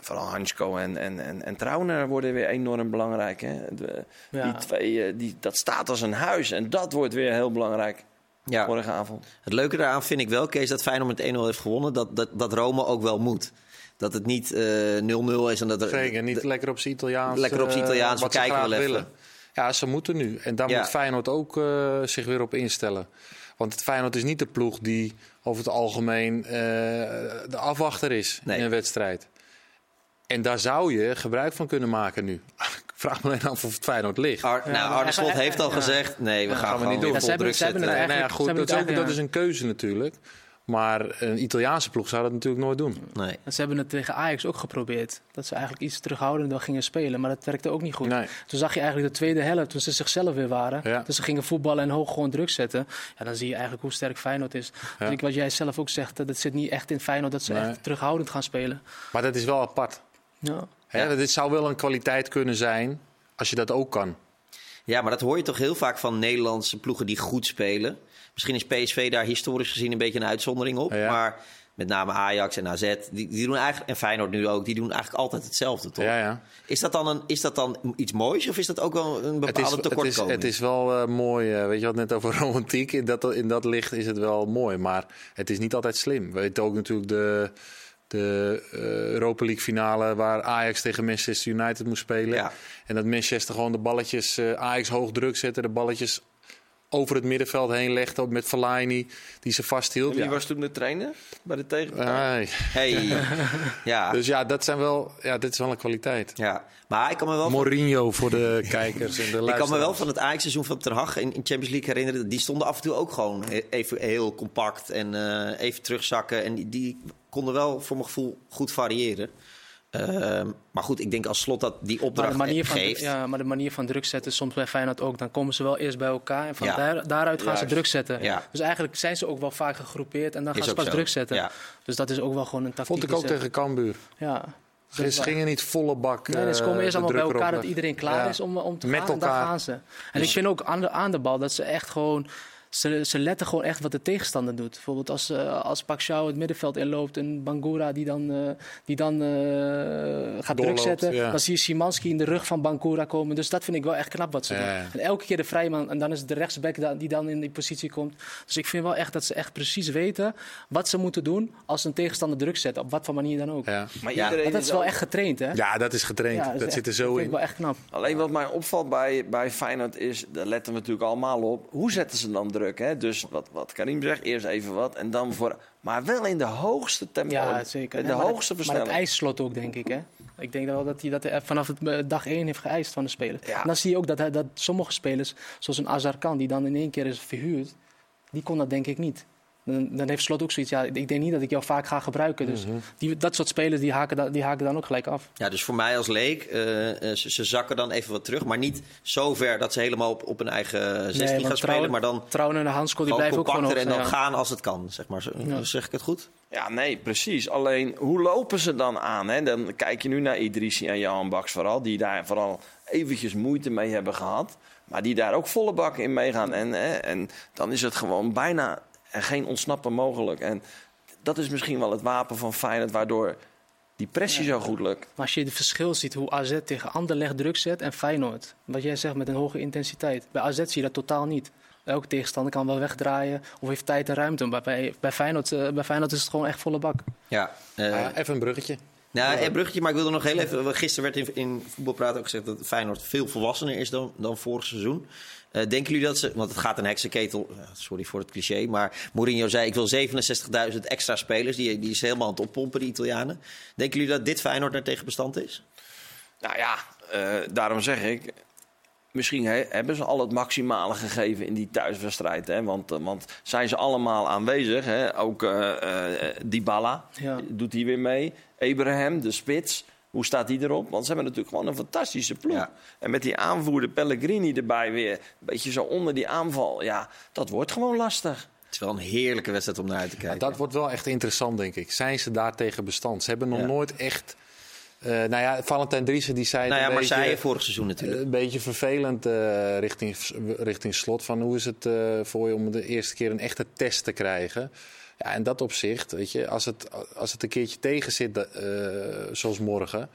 vooral Hansko en, en, en, en Trauner worden weer enorm belangrijk. Hè? De- Ja. Die twee, eh, die, dat staat als een huis. En dat wordt weer heel belangrijk Ja. morgenavond. Het leuke daaraan vind ik wel, Kees, dat Feyenoord met 1-0 heeft gewonnen. Dat, dat, dat Rome ook wel moet. Dat het niet eh, 0-0 is en dat er... Zeker, niet lekker op zijn Italiaans. Lekker op zijn eh, Italiaans, we kijken graag wel even. willen. Ja, ze moeten nu. En daar Ja. moet Feyenoord ook eh, zich weer op instellen. Want het Feyenoord is niet de ploeg die over het algemeen eh, de afwachter is Nee. in een wedstrijd. En daar zou je gebruik van kunnen maken nu. Ik vraag me alleen af of het Feyenoord ligt. Ar- Ja, nou, Arne Slot heeft al ja. gezegd, nee, we gaan, gaan we niet doen. Ja, ze druk hebben- ze hebben zetten. Nee, nou goed, ze hebben dat, is ook, het dat eigenlijk- is een keuze natuurlijk. Maar een Italiaanse ploeg zou dat natuurlijk nooit doen. Nee. En ze hebben het tegen Ajax ook geprobeerd. Dat ze eigenlijk iets terughoudender gingen spelen. Maar dat werkte ook niet goed. Nee. Toen zag je eigenlijk de tweede helft, toen ze zichzelf weer waren. Ja. Dus ze gingen voetballen en hoog gewoon druk zetten. Ja, dan zie je eigenlijk hoe sterk Feyenoord is. Ja. Ik, wat jij zelf ook zegt, dat zit niet echt in Feyenoord dat ze Nee. echt terughoudend gaan spelen. Maar dat is wel apart. Ja. Hè? Ja. Dit zou wel een kwaliteit kunnen zijn als je dat ook kan. Ja, maar dat hoor je toch heel vaak van Nederlandse ploegen die goed spelen. Misschien is PSV daar historisch gezien een beetje een uitzondering op. Ja. Maar met name Ajax en AZ, die, die doen eigenlijk, en Feyenoord nu ook, die doen eigenlijk altijd hetzelfde, toch? Ja, ja. Is, dat dan een, is dat dan iets moois of is dat ook wel een bepaalde is, het, is, tekortkoming? het is wel eh, mooi. eh, weet je wat net over romantiek? In dat, in dat licht is het wel mooi. Maar het is niet altijd slim. We weten ook natuurlijk de, de eh, Europa League finale waar Ajax tegen Manchester United moest spelen. Ja. En dat Manchester gewoon de balletjes Ajax hoog druk zette. De balletjes over het middenveld heen legde met Fellaini die ze vasthield. En wie Ja. was toen de trainer bij de tegenpartij? Hey. ja. Dus ja, dat zijn wel, ja, dit is wel een kwaliteit. ja, maar ik kan me wel... Mourinho voor de kijkers en de Ik kan me wel van het Ajax-seizoen van Ter Hag in, in Champions League herinneren. Die stonden af en toe ook gewoon even heel compact en eh, even terugzakken. En die, die konden wel voor mijn gevoel goed variëren. Ehm, maar goed, ik denk als slot dat die Maar, opdracht de manier van, geeft. ja, maar de manier van druk zetten, soms bij Feyenoord ook. Dan komen ze wel eerst bij elkaar en van Ja. daar, daaruit gaan ze druk zetten. Ja. Dus eigenlijk zijn ze ook wel vaak gegroepeerd en dan Is gaan ze pas zo. druk zetten. Ja. Dus dat is ook wel gewoon een tactiek. Vond ik ook tegen Cambuur. Ja. Ze ze gingen niet volle bak. Nee, nee, ze eh, komen eerst de allemaal bij elkaar dat iedereen klaar Ja. is om, om te Met gaan. En dan gaan ze. En ik vind ook aan de, aan de bal dat ze echt gewoon... Ze, ze letten gewoon echt wat de tegenstander doet. Bijvoorbeeld als, eh als het middenveld inloopt en Bangura die dan, eh, die dan eh, gaat druk zetten. ja. Dan zie je Simanski in de rug van Bangura komen. Dus dat vind ik wel echt knap wat ze Ja, doen. En elke keer de vrijman en dan is het de rechtsback die dan in die positie komt. Dus ik vind wel echt dat ze echt precies weten wat ze moeten doen als een tegenstander druk zet. Op wat voor manier dan ook. Ja. Maar Ja. iedereen dat is wel echt getraind, hè? ja, dat is getraind. Ja, dat is zit er zo dat vind in. ik wel echt knap. Alleen wat mij opvalt bij, bij Feyenoord is, daar letten we natuurlijk allemaal op, hoe zetten ze dan druk? Hè? Dus wat, wat Karim zegt, eerst even wat en dan voor... Maar wel in de hoogste tempo, Ja, zeker. in de hoogste dat, Maar versnelling. het eisslot ook, denk ik. Hè? Ik denk wel dat hij dat eh, vanaf het, eh, dag één heeft geëist van de speler. Ja. En dan zie je ook dat, hij- dat sommige spelers, zoals een Azar Khan, die dan in één keer is verhuurd, die kon dat denk ik niet. Dan, dan heeft Slot ook zoiets, ja, ik denk niet dat ik jou vaak ga gebruiken. Dus Mhm. die, dat soort spelers, die haken, da- die haken dan ook gelijk af. Ja, dus voor mij als leek, eh, eh, ze, ze zakken dan even wat terug. Maar niet zo ver dat ze helemaal op, op hun eigen 16 want gaan spelen. Maar dan Trouwen en Hansko, die blijven ook gewoon en dan ja. gaan als het kan, zeg maar. Ja. Zeg ik het goed? Ja, nee, precies. Alleen, hoe lopen ze dan aan? Hè? Dan kijk je nu naar Idrissi en Johan Baks vooral, die daar vooral eventjes moeite mee hebben gehad. Maar die daar ook volle bak in meegaan. En, hè, en dan is het gewoon bijna er geen ontsnappen mogelijk. En dat is misschien wel het wapen van Feyenoord, waardoor die pressie zo goed lukt. Maar als je het verschil ziet hoe AZ tegen Anderlecht druk zet en Feyenoord. Wat jij zegt met een hoge intensiteit. Bij AZ zie je dat totaal niet. Elke tegenstander kan wel wegdraaien of heeft tijd en ruimte. Maar bij, bij, Feyenoord, eh, bij Feyenoord is het gewoon echt volle bak. Ja. eh, Ah, even een bruggetje. Nou, een bruggetje, maar ik wilde nog heel even... Gisteren werd in, in voetbalpraat ook gezegd dat Feyenoord veel volwassener is dan, dan vorig seizoen. Eh, denken jullie dat ze... Want het gaat een heksenketel... eh, Sorry voor het cliché, maar Mourinho zei... ik wil 67.000 extra spelers. Die, die is helemaal aan het oppompen, die Italianen. Denken jullie dat dit Feyenoord daar tegen bestand is? Nou ja, eh, daarom zeg ik, misschien he- hebben ze al het maximale gegeven in die thuiswedstrijd. Hè? Want, eh, want zijn ze allemaal aanwezig. Hè? Ook eh eh, Dybala Ja. doet hij weer mee. Abraham, de spits. Hoe staat hij erop? Want ze hebben natuurlijk gewoon een fantastische ploeg. Ja. En met die aanvoerder Pellegrini erbij weer. Een beetje zo onder die aanval. Ja, dat wordt gewoon lastig. Het is wel een heerlijke wedstrijd om naar uit te kijken. Dat wordt wel echt interessant, denk ik. Zijn ze daartegen bestand? Ze hebben nog Ja. nooit echt... eh, nou ja, Valentijn Driessen die zei nou ja, beetje, vorig seizoen natuurlijk. een beetje vervelend eh, richting, richting slot. Van hoe is het eh, voor je om de eerste keer een echte test te krijgen? Ja, in dat opzicht, weet je, als het, als het een keertje tegen zit, eh, zoals morgen.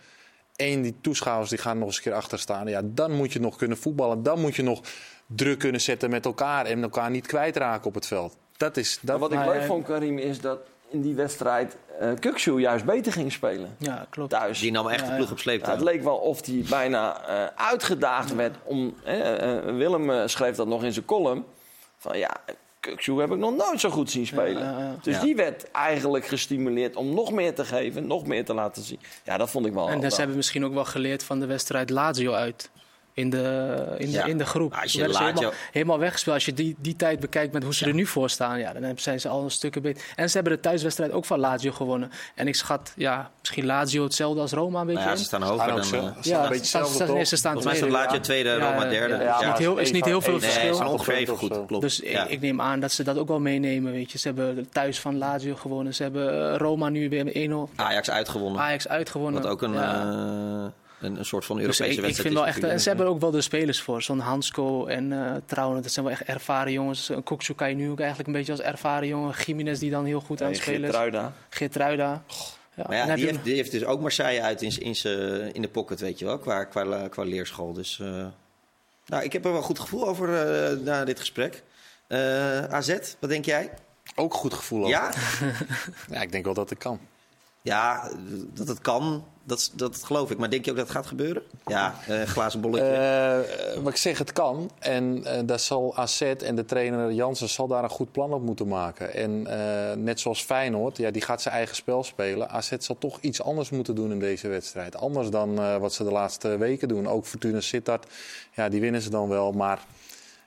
En die toeschouwers die gaan nog eens een keer achter staan. Ja, dan moet je nog kunnen voetballen. Dan moet je nog druk kunnen zetten met elkaar. En elkaar niet kwijtraken op het veld. Dat is. Dat, Maar wat ik Maar, leuk eh, vond, Karim, is dat in die wedstrijd eh Kukshoe juist beter ging spelen. Ja, klopt. Thuis. Die nam echt de ploeg op sleeptouw. Ja, het leek wel of hij bijna eh, uitgedaagd werd om. eh, eh, Willem eh, schreef dat nog in zijn column. Van ja, Kukshoe heb ik nog nooit zo goed zien spelen. Ja, ja, ja. Dus Ja. die werd eigenlijk gestimuleerd om nog meer te geven, nog meer te laten zien. Ja, dat vond ik wel. En ze hebben misschien ook wel geleerd van de wedstrijd Lazio uit. In de, in de, Ja. in de groep. Als je ze helemaal, helemaal weggespeeld. Als je die, die tijd bekijkt met hoe ze er nu voor staan, ja, dan zijn ze al een stukken beter. En ze hebben de thuiswedstrijd ook van Lazio gewonnen. En ik schat, ja, misschien Lazio hetzelfde als Roma een beetje. Nou ja, in. ze staan hoger ook dan... eh, Staan ja, een beetje staan- hetzelfde, staan- toch? ze staan Volgens mij tweede. staat Lazio tweede, Ja, Roma ja, derde. ja. Dus Het is ja, niet heel, is niet heel veel Nee, Nee, ze verschil. staan ongeveer even goed, klopt. Dus ik- Ja. ik neem aan dat ze dat ook wel meenemen. Weet je. Ze hebben thuis van Lazio gewonnen. Ze hebben eh, Roma nu weer met 1-0. Ajax uitgewonnen. Ajax uitgewonnen. Wat ook een, Ja. eh, een, een soort van Dus Europese ik, ik wedstrijd vind wel echt, en natuurlijk. ze hebben er ook wel de spelers voor. Zo'n Hansko en eh Trouwen, dat zijn wel echt ervaren jongens. Een Koksu kan je nu ook eigenlijk een beetje als ervaren jongen. Jiménez die dan heel goed aan het spelen is. Geertruida. Geertruida. Ja, Maar ja, die heeft, die heeft dus ook Marseille uit in, in, in de pocket, weet je wel, qua, qua, qua leerschool. Dus eh, nou, ik heb er wel een goed gevoel over eh, na dit gesprek. Eh, AZ, wat denk jij? Ook goed gevoel over. Ja? Ja, ik denk wel dat het kan. Ja, dat het kan, dat, dat geloof ik. Maar denk je ook dat het gaat gebeuren? Ja, eh, glazen bolletje. Wat ik zeg, het kan. En eh daar zal AZ en de trainer Jansen zal daar een goed plan op moeten maken. En net zoals Feyenoord, ja, die gaat zijn eigen spel spelen. AZ zal toch iets anders moeten doen in deze wedstrijd. Anders dan wat ze de laatste weken doen. Ook Fortuna Sittard, ja, die winnen ze dan wel. Maar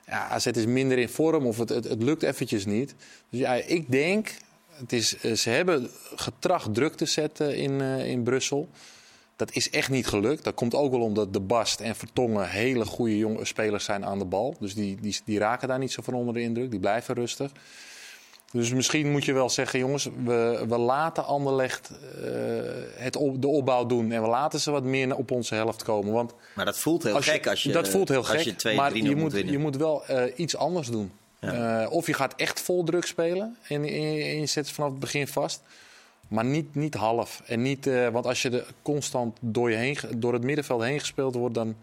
ja, AZ is minder in vorm of het, het, het lukt eventjes niet. Dus ja, ik denk, het is, eh, ze hebben getracht druk te zetten in, eh, in Brussel. Dat is echt niet gelukt. Dat komt ook wel omdat De Bast en Vertongen hele goede jonge spelers zijn aan de bal. Dus die, die, die raken daar niet zo van onder de indruk. Die blijven rustig. Dus misschien moet je wel zeggen, jongens, we, we laten Anderlecht eh, het op, de opbouw doen. En we laten ze wat meer op onze helft komen. Want maar dat voelt heel gek als je dat voelt heel als gek, je 2 maar 3 je moet je moet wel iets anders doen. Eh, of je gaat echt vol druk spelen en, en- en je zet ze vanaf het begin vast. Maar niet, niet half. En niet, eh, want als je er constant door, je heen, door het middenveld heen gespeeld wordt, dan,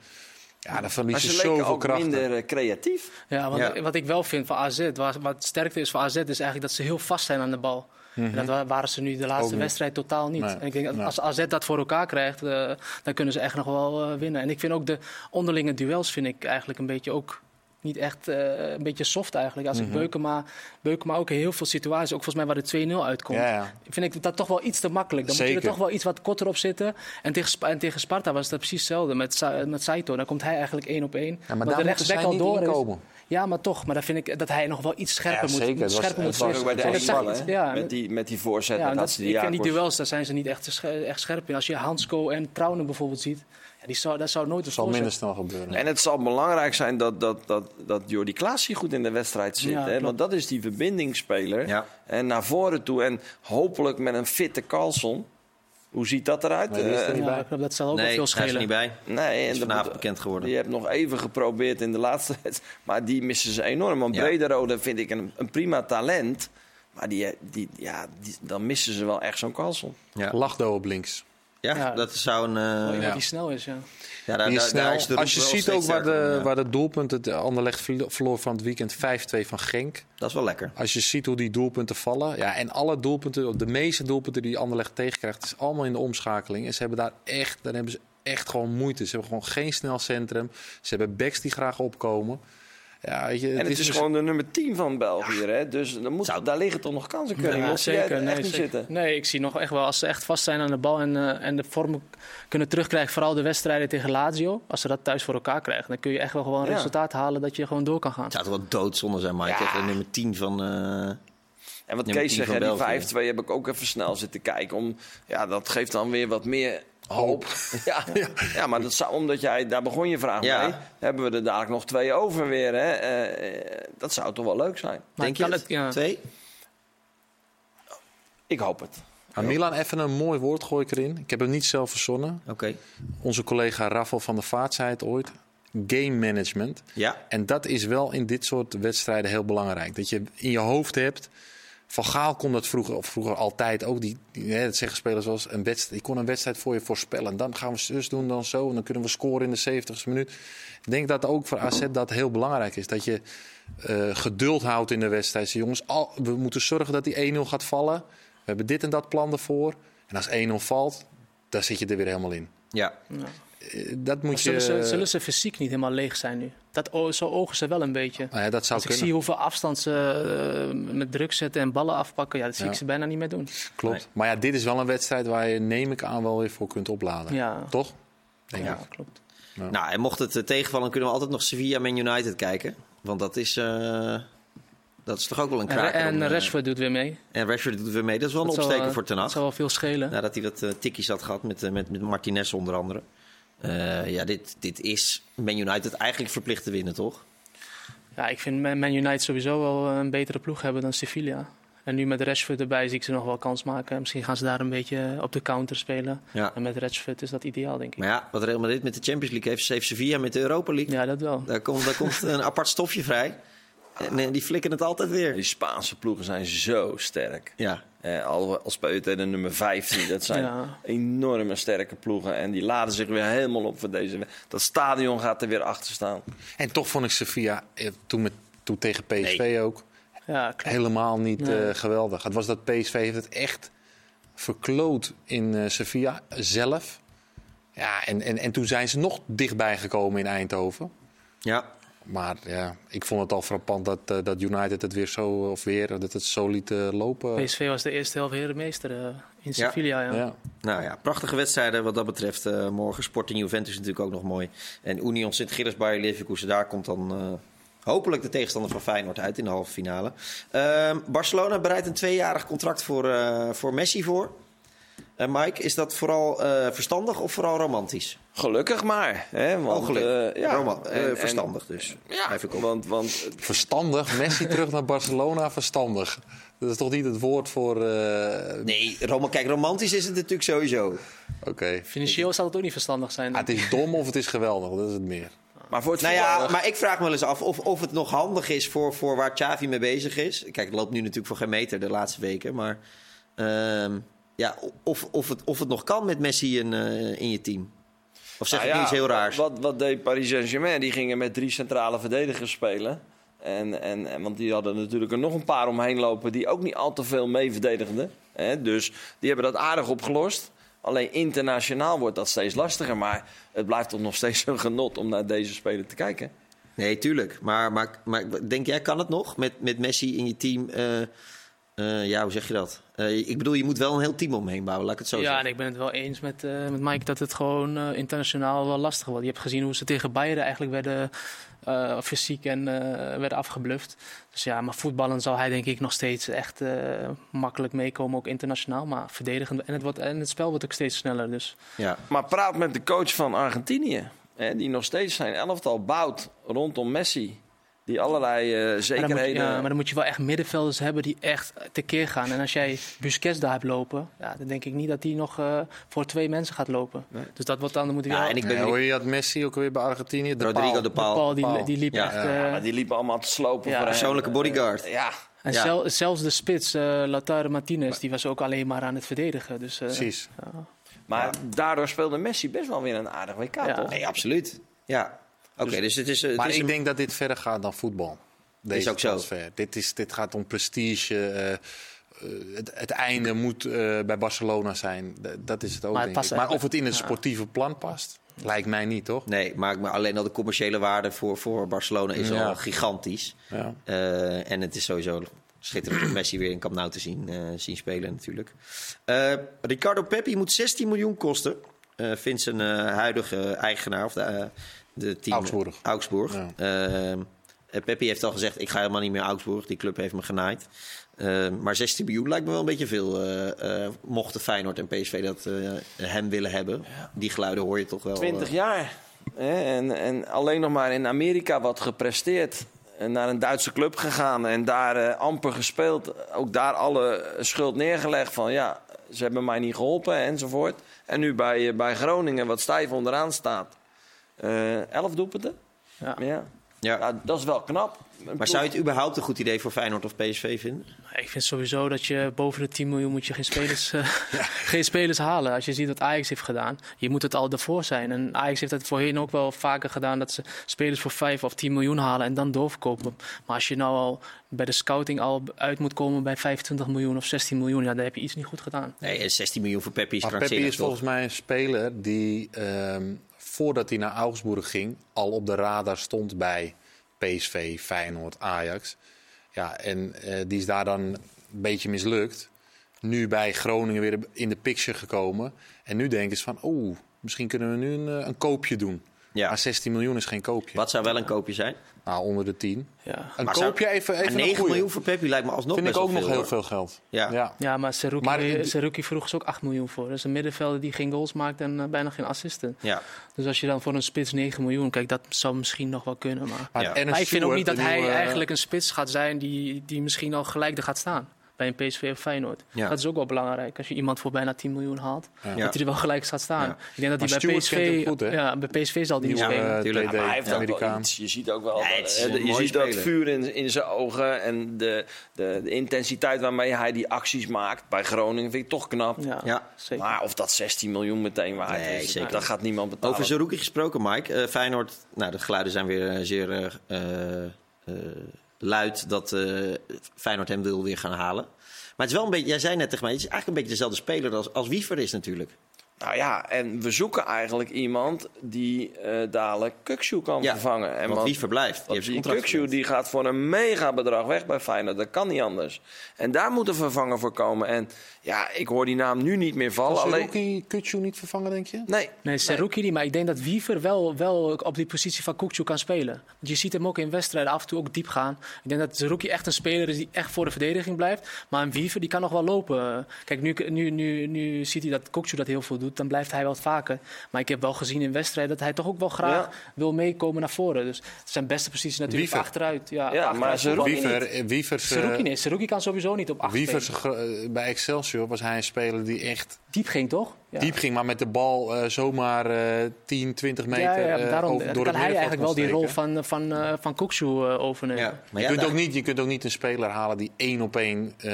ja, dan Maar verlies je ze leken zoveel ook kracht. minder eh, creatief. Ja, want Ja. wat ik wel vind van AZ, wat, wat sterkte is voor AZ, is eigenlijk dat ze heel vast zijn aan de bal. En dat wa- waren ze nu de laatste wedstrijd totaal niet. Nee. En ik denk dat Nee. als AZ dat voor elkaar krijgt, dan kunnen ze echt nog wel eh, winnen. En ik vind ook de onderlinge duels vind ik eigenlijk een beetje ook niet echt eh, een beetje soft eigenlijk. Als ik Beukema, Beukema ook in heel veel situaties, ook volgens mij waar de 2-0 uitkomt, Ja, ja. vind ik dat toch wel iets te makkelijk. Dan moet je er toch wel iets wat korter op zitten. En tegen, en tegen Sparta was dat precies hetzelfde met, Sa- met Saito. Dan komt hij eigenlijk één op één. Ja, maar de rechtsback al door is. Ja, maar toch. Maar dan vind ik dat hij nog wel iets scherper Ja, moet, zeker. moet, Het was- scherper het moet was Ook bij de ja, met, die, met die voorzet. ja, en dat dat, ze die ik vind die duels, daar zijn ze niet echt, echt scherp in. Als je Hansko en Trouwen bijvoorbeeld ziet, die zou, dat zou nooit een zal minder snel gebeuren. En het zal belangrijk zijn dat, dat, dat, dat Jordi Klaas hier goed in de wedstrijd zit. Ja, hè? Want dat is die verbindingsspeler. Ja. En naar voren toe. En hopelijk met een fitte Carlson. Hoe ziet dat eruit? Nee, is er Eh, niet Ja, dat zal ook wel nee, veel daar is er schelen. niet bij. nee, is dat vanavond moet- bekend geworden. Je hebt nog even geprobeerd in de laatste wedstrijd. Maar die missen ze enorm. Want Ja. Brederode vind ik een, een prima talent. Maar die, die, ja, die, dan missen ze wel echt zo'n Carlson. Ja, Lachdo op links. Ja, Ja. dat zou een... Eh, ja. die snel is, ja. ja, daar, Die is daar- snel. daar is de Als je ziet ook waar de, sterker, ja. waar de doelpunten, het Anderlecht verlo- verloor van het weekend 5-2 van Genk. Dat is wel lekker. Als je ziet hoe die doelpunten vallen. Ja, en alle doelpunten, de meeste doelpunten die Anderlecht tegenkrijgt, is allemaal in de omschakeling. En ze hebben daar echt, daar hebben ze echt gewoon moeite. Ze hebben gewoon geen snel centrum. Ze hebben backs die graag opkomen. Ja, weet je, En het, is, misschien- gewoon de nummer 10 van België, hè? Dus dan moet, Zou- daar liggen toch nog kansen kunnen. Ja, zeker. Nee, echt niet zeker. zitten. nee, ik zie nog echt wel als ze echt vast zijn aan de bal en, eh, en de vorm kunnen terugkrijgen. Vooral de wedstrijden tegen Lazio. Als ze dat thuis voor elkaar krijgen, dan kun je echt wel gewoon Ja. resultaat halen dat je gewoon door kan gaan. Het zou toch wel doodzonde zijn, Mike. Ja. Echt een nummer 10 van... eh, En wat Nummer Kees 10 zegt, die België. 5-2 heb ik ook even snel zitten kijken. Om, ja, dat geeft dan weer wat meer hoop. Ja, ja. maar dat zou, omdat jij, daar begon je vraag Ja. mee. Hebben we er dadelijk nog twee over weer. Hè? Eh, eh, dat zou toch wel leuk zijn. Maar denk je kan het? ja. Twee? Ik hoop het. Aan Milan even een mooi woord gooi ik erin. Ik heb hem niet zelf verzonnen. Oké. Onze collega Raffel van der Vaart zei het ooit. Game management. Ja. En dat is wel in dit soort wedstrijden heel belangrijk. Dat je in je hoofd hebt. Van Gaal kon dat vroeger, of vroeger altijd ook. Die, die, hè, dat zeggen spelers zoals een wedstrijd. Die kon een wedstrijd voor je voorspellen. Dan gaan we zus doen, dan zo. En dan kunnen we scoren in de 70ste minuut. Ik denk dat ook voor AZ dat heel belangrijk is. Dat je eh, geduld houdt in de wedstrijd. Jongens, al, we moeten zorgen dat die 1-0 gaat vallen. We hebben dit en dat plan ervoor. En als 1-0 valt, dan zit je er weer helemaal in. Ja. Eh, Dat moet je... zullen, ze, zullen ze fysiek niet helemaal leeg zijn nu? Dat, zo ogen ze wel een beetje. Nou ja, dat zou Als ik kunnen. zie hoeveel afstand ze eh, met druk zetten en ballen afpakken, ja, dat zie Ja. ik ze bijna niet meer doen. Klopt. Nee. Maar ja, dit is wel een wedstrijd waar je, neem ik aan, wel weer voor kunt opladen. Ja, Toch? Denk ja ik. klopt. Nou, en mocht het eh, tegenvallen, kunnen we altijd nog Sevilla Man United kijken. Want dat is, eh, dat is toch ook wel een En, kraker. en om, eh, Rashford doet weer mee. en Rashford doet weer mee. Dat is wel een Dat opsteker eh, voor Ten Dat zal wel veel schelen. Nadat hij wat eh, tikkies had gehad met, eh, met, met Martinez onder andere. Eh, ja, dit, dit is Man United eigenlijk verplicht te winnen, toch? Ja, ik vind Man United sowieso wel een betere ploeg hebben dan Sevilla. En nu met Rashford erbij zie ik ze nog wel kans maken. Misschien gaan ze daar een beetje op de counter spelen. Ja. En met Rashford is dat ideaal, denk ik. Maar ja, wat Real Madrid met de Champions League heeft, heeft Sevilla met de Europa League. Ja, dat wel. Daar, komt, daar komt een apart stofje vrij. En eh, die flikken het altijd weer. Die Spaanse ploegen zijn zo sterk. Ja, Eh, al, al de nummer 15. Dat zijn Ja. enorme sterke ploegen. En die laden zich weer helemaal op voor deze. Dat stadion gaat er weer achter staan. En toch vond ik Sevilla, eh, toen, met, toen tegen PSV ook, Ja, helemaal niet Nee. eh, geweldig. Het was dat PSV heeft het echt verkloot in eh, Sevilla zelf. Ja, en, en, en toen zijn ze nog dichtbij gekomen in Eindhoven. ja. Maar ja, ik vond het al frappant dat, eh, dat United het weer zo, of weer, dat het zo liet eh, lopen. PSV was de eerste helft herenmeester eh, in Sevilla. Ja. Ja. Nou ja, prachtige wedstrijden wat dat betreft. eh, morgen Sporting Juventus natuurlijk ook nog mooi. En Union Sint-Gilles Bayer Leverkusen, daar komt dan eh, hopelijk de tegenstander van Feyenoord uit in de halve finale. Ehm, Barcelona bereidt een tweejarig contract voor, eh, voor Messi voor. En Mike, is dat vooral eh, verstandig of vooral romantisch? Gelukkig maar. Hè? Want, Oh, gelukkig. eh, ja, Roma- eh, en- verstandig dus. Ja, want, want Verstandig, Messi terug naar Barcelona, verstandig. Dat is toch niet het woord voor... eh, Nee, Roma, kijk, romantisch is het natuurlijk sowieso. Oké. Financieel zal het ook niet verstandig zijn. Ah, het is dom of het is geweldig, dat is het meer. Maar voor het Nou ja, maar ik vraag me wel eens af of, of het nog handig is voor, voor waar Xavi mee bezig is. Kijk, het loopt nu natuurlijk voor geen meter de laatste weken. Maar ehm, ja, of, of, het, of het nog kan met Messi in, eh, in je team. Of zeg Nou ik ja, iets heel raars? Wat, wat deed Paris Saint-Germain? Die gingen met drie centrale verdedigers spelen. En, en, en, want die hadden natuurlijk er nog een paar omheen lopen die ook niet al te veel mee verdedigden. Hè? Dus die hebben dat aardig opgelost. Alleen internationaal wordt dat steeds lastiger. Maar het blijft toch nog steeds een genot om naar deze speler te kijken. Nee, tuurlijk. Maar, maar, maar denk jij, kan het nog met, met Messi in je team? eh, eh, ja, hoe zeg je dat? Eh, ik bedoel, je moet wel een heel team omheen bouwen, laat ik het zo ja, zeggen. en ik ben het wel eens met, eh, met Mike dat het gewoon eh, internationaal wel lastig wordt. Je hebt gezien hoe ze tegen Bayern eigenlijk werden eh, fysiek en eh, werden afgebluft. Dus ja, maar voetballen zal hij denk ik nog steeds echt eh, makkelijk meekomen, ook internationaal. Maar verdedigend en het, wordt, en het spel wordt ook steeds sneller. Dus Ja. Maar praat met de coach van Argentinië. Hè, die nog steeds zijn elftal bouwt rondom Messi. Die allerlei eh, maar dan, zekerheden... ja, maar dan moet je wel echt middenvelders hebben die echt tekeer gaan. En als jij Busquets daar hebt lopen, ja, dan denk ik niet dat die nog eh, voor twee mensen gaat lopen. Dus dat wordt dan, dan moet Ja, wel... en ik ben hoor je dat Messi ook weer bij Argentinië? De Rodrigo paal. de Paal. Paul, die, Paal. die liep Ja. echt... Ja, eh, maar die liepen allemaal te slopen Ja, voor hem. persoonlijke bodyguard. Ja, En Ja. zel- zelfs de spits, eh Lautaro Martinez, die was ook alleen maar aan het verdedigen. Dus, eh, Precies. maar daardoor speelde Messi best wel weer een aardig WK, Ja. toch? Nee, absoluut. Ja. Oké, dus, het is, het Maar is ik een- denk dat dit verder gaat dan voetbal. Deze ook zo. Dit, is, dit gaat om prestige. eh, eh, het, het einde moet eh, bij Barcelona zijn. D- dat is het ook, Maar het denk past ik. Maar of het in het ja. sportieve plan past, Lijkt mij niet, toch? Nee, maar, maar alleen al de commerciële waarde voor, voor Barcelona is Ja. al gigantisch. Ja. Eh, en het is sowieso schitterend om Messi weer in Camp Nou te zien, eh, zien spelen natuurlijk. Eh, Ricardo Peppi moet 16 miljoen kosten. eh vindt zijn eh, huidige eigenaar, of de, eh, de team Augsburg. Augsburg. Ja. Eh, Peppi heeft al gezegd, ik ga helemaal niet meer Augsburg. Die club heeft me genaaid. Eh, maar 16 miljoen lijkt me wel een beetje veel. eh eh mochten Feyenoord en PSV dat eh, hem willen hebben. Die geluiden hoor je toch wel. 20 eh, jaar. Hè? En, en alleen nog maar in Amerika wat gepresteerd. En naar een Duitse club gegaan en daar amper gespeeld. Ook daar alle schuld neergelegd van ja, ze hebben mij niet geholpen enzovoort. En nu bij, bij Groningen, wat stijf onderaan staat. Eh elf doelpunten? Ja. Ja. ja. Ja, dat is wel knap. Maar zou je het überhaupt een goed idee voor Feyenoord of PSV vinden? Ik vind sowieso dat je boven de 10 miljoen moet je geen spelers, eh, geen spelers halen. Als je ziet wat Ajax heeft gedaan, je moet het al daarvoor zijn. En Ajax heeft dat voorheen ook wel vaker gedaan, dat ze spelers voor 5 of 10 miljoen halen en dan doorverkopen. Maar als je nou al bij de scouting al uit moet komen bij 25 miljoen of 16 miljoen, ja, dan heb je iets niet goed gedaan. Nee, en 16 miljoen voor Peppi is Maar Peppi is volgens mij een speler die, ehm, voordat hij naar Augsburg ging, al op de radar stond bij PSV, Feyenoord, Ajax. Ja, en eh, die is daar dan een beetje mislukt. Nu bij Groningen weer in de picture gekomen. En nu denken ze van, oeh, misschien kunnen we nu een, eh, een koopje doen. Ja. Maar 16 miljoen is geen koopje. Wat zou wel een koopje zijn? Nou, onder de 10. Ja. Een Maar zou- koopje even, even En een 9 goeie. miljoen voor Peppi lijkt me alsnog Vind ik ook nog heel hoor. veel geld. Ja. ja. Ja, maar Seruki, Maar in- Seruki vroeg ze ook 8 miljoen voor. Dat is een middenvelder die geen goals maakt en eh, bijna geen assisten. Ja. Dus als je dan voor een spits 9 miljoen, kijk, dat zou misschien nog wel kunnen. Maar, Maar, Ja. maar ik vind ook niet dat hij nieuwe- eigenlijk een spits gaat zijn die, die misschien al gelijk er gaat staan. Bij een PSV of Feyenoord. Ja. Dat is ook wel belangrijk. Als je iemand voor bijna 10 miljoen haalt, Ja. dat hij er wel gelijk gaat staan. Ja. Ik denk dat hij bij PSV, goed, hè? ja, bij PSV zal die niet Nieuwe, spelen. eh, maar hij heeft ook wel Amerikaan. iets. Je ziet ook wel. Eh, je ziet dat vuur in, in zijn ogen en de, de, de intensiteit waarmee hij die acties maakt. Bij Groningen vind ik toch knap. Ja, Ja. zeker. Maar of dat 16 miljoen meteen waard Nee, is, zeker dat gaat niemand betalen. Over Zerouki gesproken, Mike. Eh, Feyenoord, nou, de geluiden zijn weer eh, zeer eh, eh, eh, luid dat eh, Feyenoord hem wil weer gaan halen. Maar het is wel een beetje, jij zei net tegen mij, het is eigenlijk een beetje dezelfde speler als, als Wiever is natuurlijk. Nou ja, en we zoeken eigenlijk iemand die eh, dadelijk Kukshoe kan Ja, vervangen. En Want Wiever blijft. Die die Kukshoe die gaat voor een mega bedrag weg bij Feyenoord. Dat kan niet anders. En daar moet een vervanger voor komen. En ja, ik hoor die naam nu niet meer vallen. Kan Alleen... Seruki Kutsu niet vervangen, denk je? Nee, Nee, Seruki niet, maar ik denk dat Wiever wel, wel op die positie van Kukcu kan spelen. Want je ziet hem ook in wedstrijden af en toe ook diep gaan. Ik denk dat Seruki echt een speler is die echt voor de verdediging blijft. Maar een Wiever die kan nog wel lopen. Kijk, nu, nu, nu, nu ziet hij dat Kukcu dat heel veel doet, dan blijft hij wel wat vaker. Maar ik heb wel gezien in wedstrijden dat hij toch ook wel graag Ja. wil meekomen naar voren. Dus zijn beste positie natuurlijk Wiever. achteruit. Ja, Ja, achteruit maar. Wiever, eh, Wievers, eh, Seruki kan sowieso niet op acht Wievers spelen. eh, bij Excelsior was hij een speler die echt Diep ging toch? Ja. diep ging, maar met de bal eh, zomaar eh 10, 20 meter Ja, ja, eh, daarom over, door kan het hij eigenlijk wel die rol van, van, eh van overnemen. Ja, maar Je, ja, kunt daar- ook niet, je kunt ook niet een speler halen die één op één eh,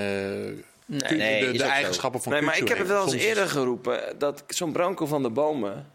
Nee. Nee, de, eigenschappen van Nee, maar ik heb het wel eens eerder geroepen. Dat zo'n Branko van de Bomen,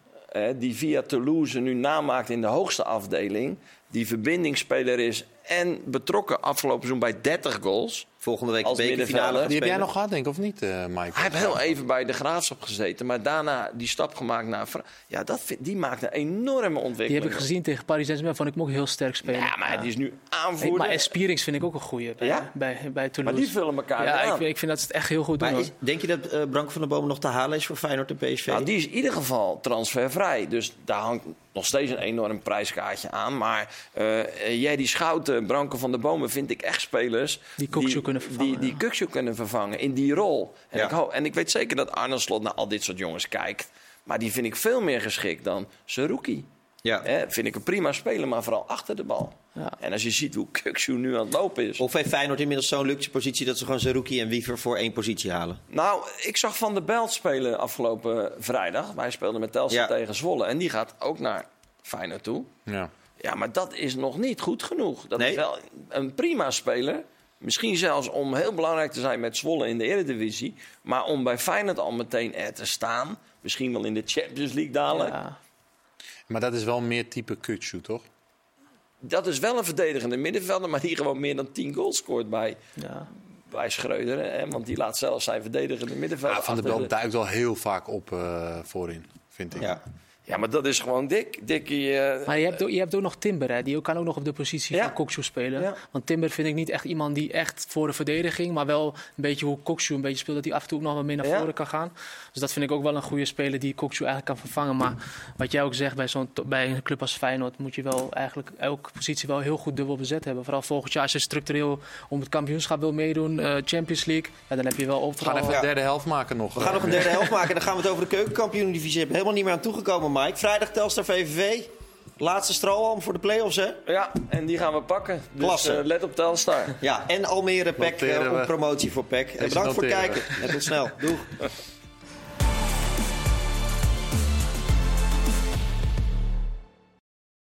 die via Toulouse nu namaakt in de hoogste afdeling. Die verbindingsspeler is en betrokken afgelopen seizoen bij 30 goals. Volgende week de Als bekerfinale. Die heb jij nog gehad, denk ik, of niet, eh Mike? Hij heeft heel even bij de Graafschap gezeten, maar daarna die stap gemaakt naar... Fra- Ja, dat vind- die maakt een enorme Die ontwikkeling. heb ik gezien tegen Paris Saint-Germain. Vond ik hem ook heel sterk spelen. Ja, maar die is nu Hey, aanvoerder. maar Espierings vind ik ook een goeie bij, Ja? bij, bij maar Toulouse. die vullen elkaar ja, ik, ik vind dat ze het echt heel goed doen. Maar is- denk je dat eh Branko van der Bomen nog te halen is voor Feyenoord en PSV? Nou, die is in ieder geval transfervrij. Dus daar hangt nog steeds een enorm prijskaartje aan. Maar eh jij, die Schouten, Branko van der Bomen, vind ik echt spelers... Die Kukçu kunnen vervangen, Die, die kunnen vervangen in die rol. En, Ja. ik en ik weet zeker dat Arne Slot naar al dit soort jongens kijkt. Maar die vind ik veel meer geschikt dan Seruki. ja. Hè, vind ik een prima speler, maar vooral achter de bal. Ja. En als je ziet hoe Kukçu nu aan het lopen is... Of heeft Feyenoord inmiddels zo'n luxe positie dat ze gewoon Zerouki en Wiever voor één positie halen? Nou, ik zag Van der Belt spelen afgelopen vrijdag. Wij speelden met Telstar Ja. tegen Zwolle. En die gaat ook naar Feyenoord toe. Ja. Ja, maar dat is nog niet goed genoeg. Dat Nee. is wel een prima speler. Misschien zelfs om heel belangrijk te zijn met Zwolle in de Eredivisie. Maar om bij Feyenoord al meteen er te staan. Misschien wel in de Champions League dadelijk. Ja. Maar dat is wel meer type Kutsu, toch? Dat is wel een verdedigende middenvelder. Maar die gewoon meer dan 10 goals scoort bij, Ja. bij Schreuder. Hè? Want die laat zelfs zijn verdedigende middenvelder Ja, van der Belt duikt wel heel vaak op eh, voorin, vind ik. Ja. Ja, maar dat is gewoon dik. Dikkie, eh, Maar je hebt, ook- je hebt ook nog Timber, hè, die kan ook nog op de positie Ja. van Kokshoe spelen. Ja. Want Timber vind ik niet echt iemand die echt voor de verdediging, maar wel een beetje hoe Kokshoe een beetje speelt, dat hij af en toe ook nog wat meer naar Ja. voren kan gaan. Dus dat vind ik ook wel een goede speler die Kokshoe eigenlijk kan vervangen. Maar wat jij ook zegt, bij, zo'n, bij een club als Feyenoord moet je wel eigenlijk elke positie wel heel goed dubbel bezet hebben. Vooral volgend jaar als je structureel om het kampioenschap wil meedoen, eh, Champions League, ja, dan heb je wel We overal... gaan even Ja. een derde helft maken nog. We gaan nog een derde helft maken. Dan gaan we het over de keukenkampioen-divisie hebben. Helemaal niet meer aan toegekomen, Mike. Vrijdag Telstar VVV. Laatste strohalm voor de play-offs, hè? ja, en die gaan we pakken. Dus Klasse. eh, let op Telstar. Ja, en Almere PEC Noteren eh, promotie voor PEC. En bedankt voor het kijken. En tot snel. Doeg.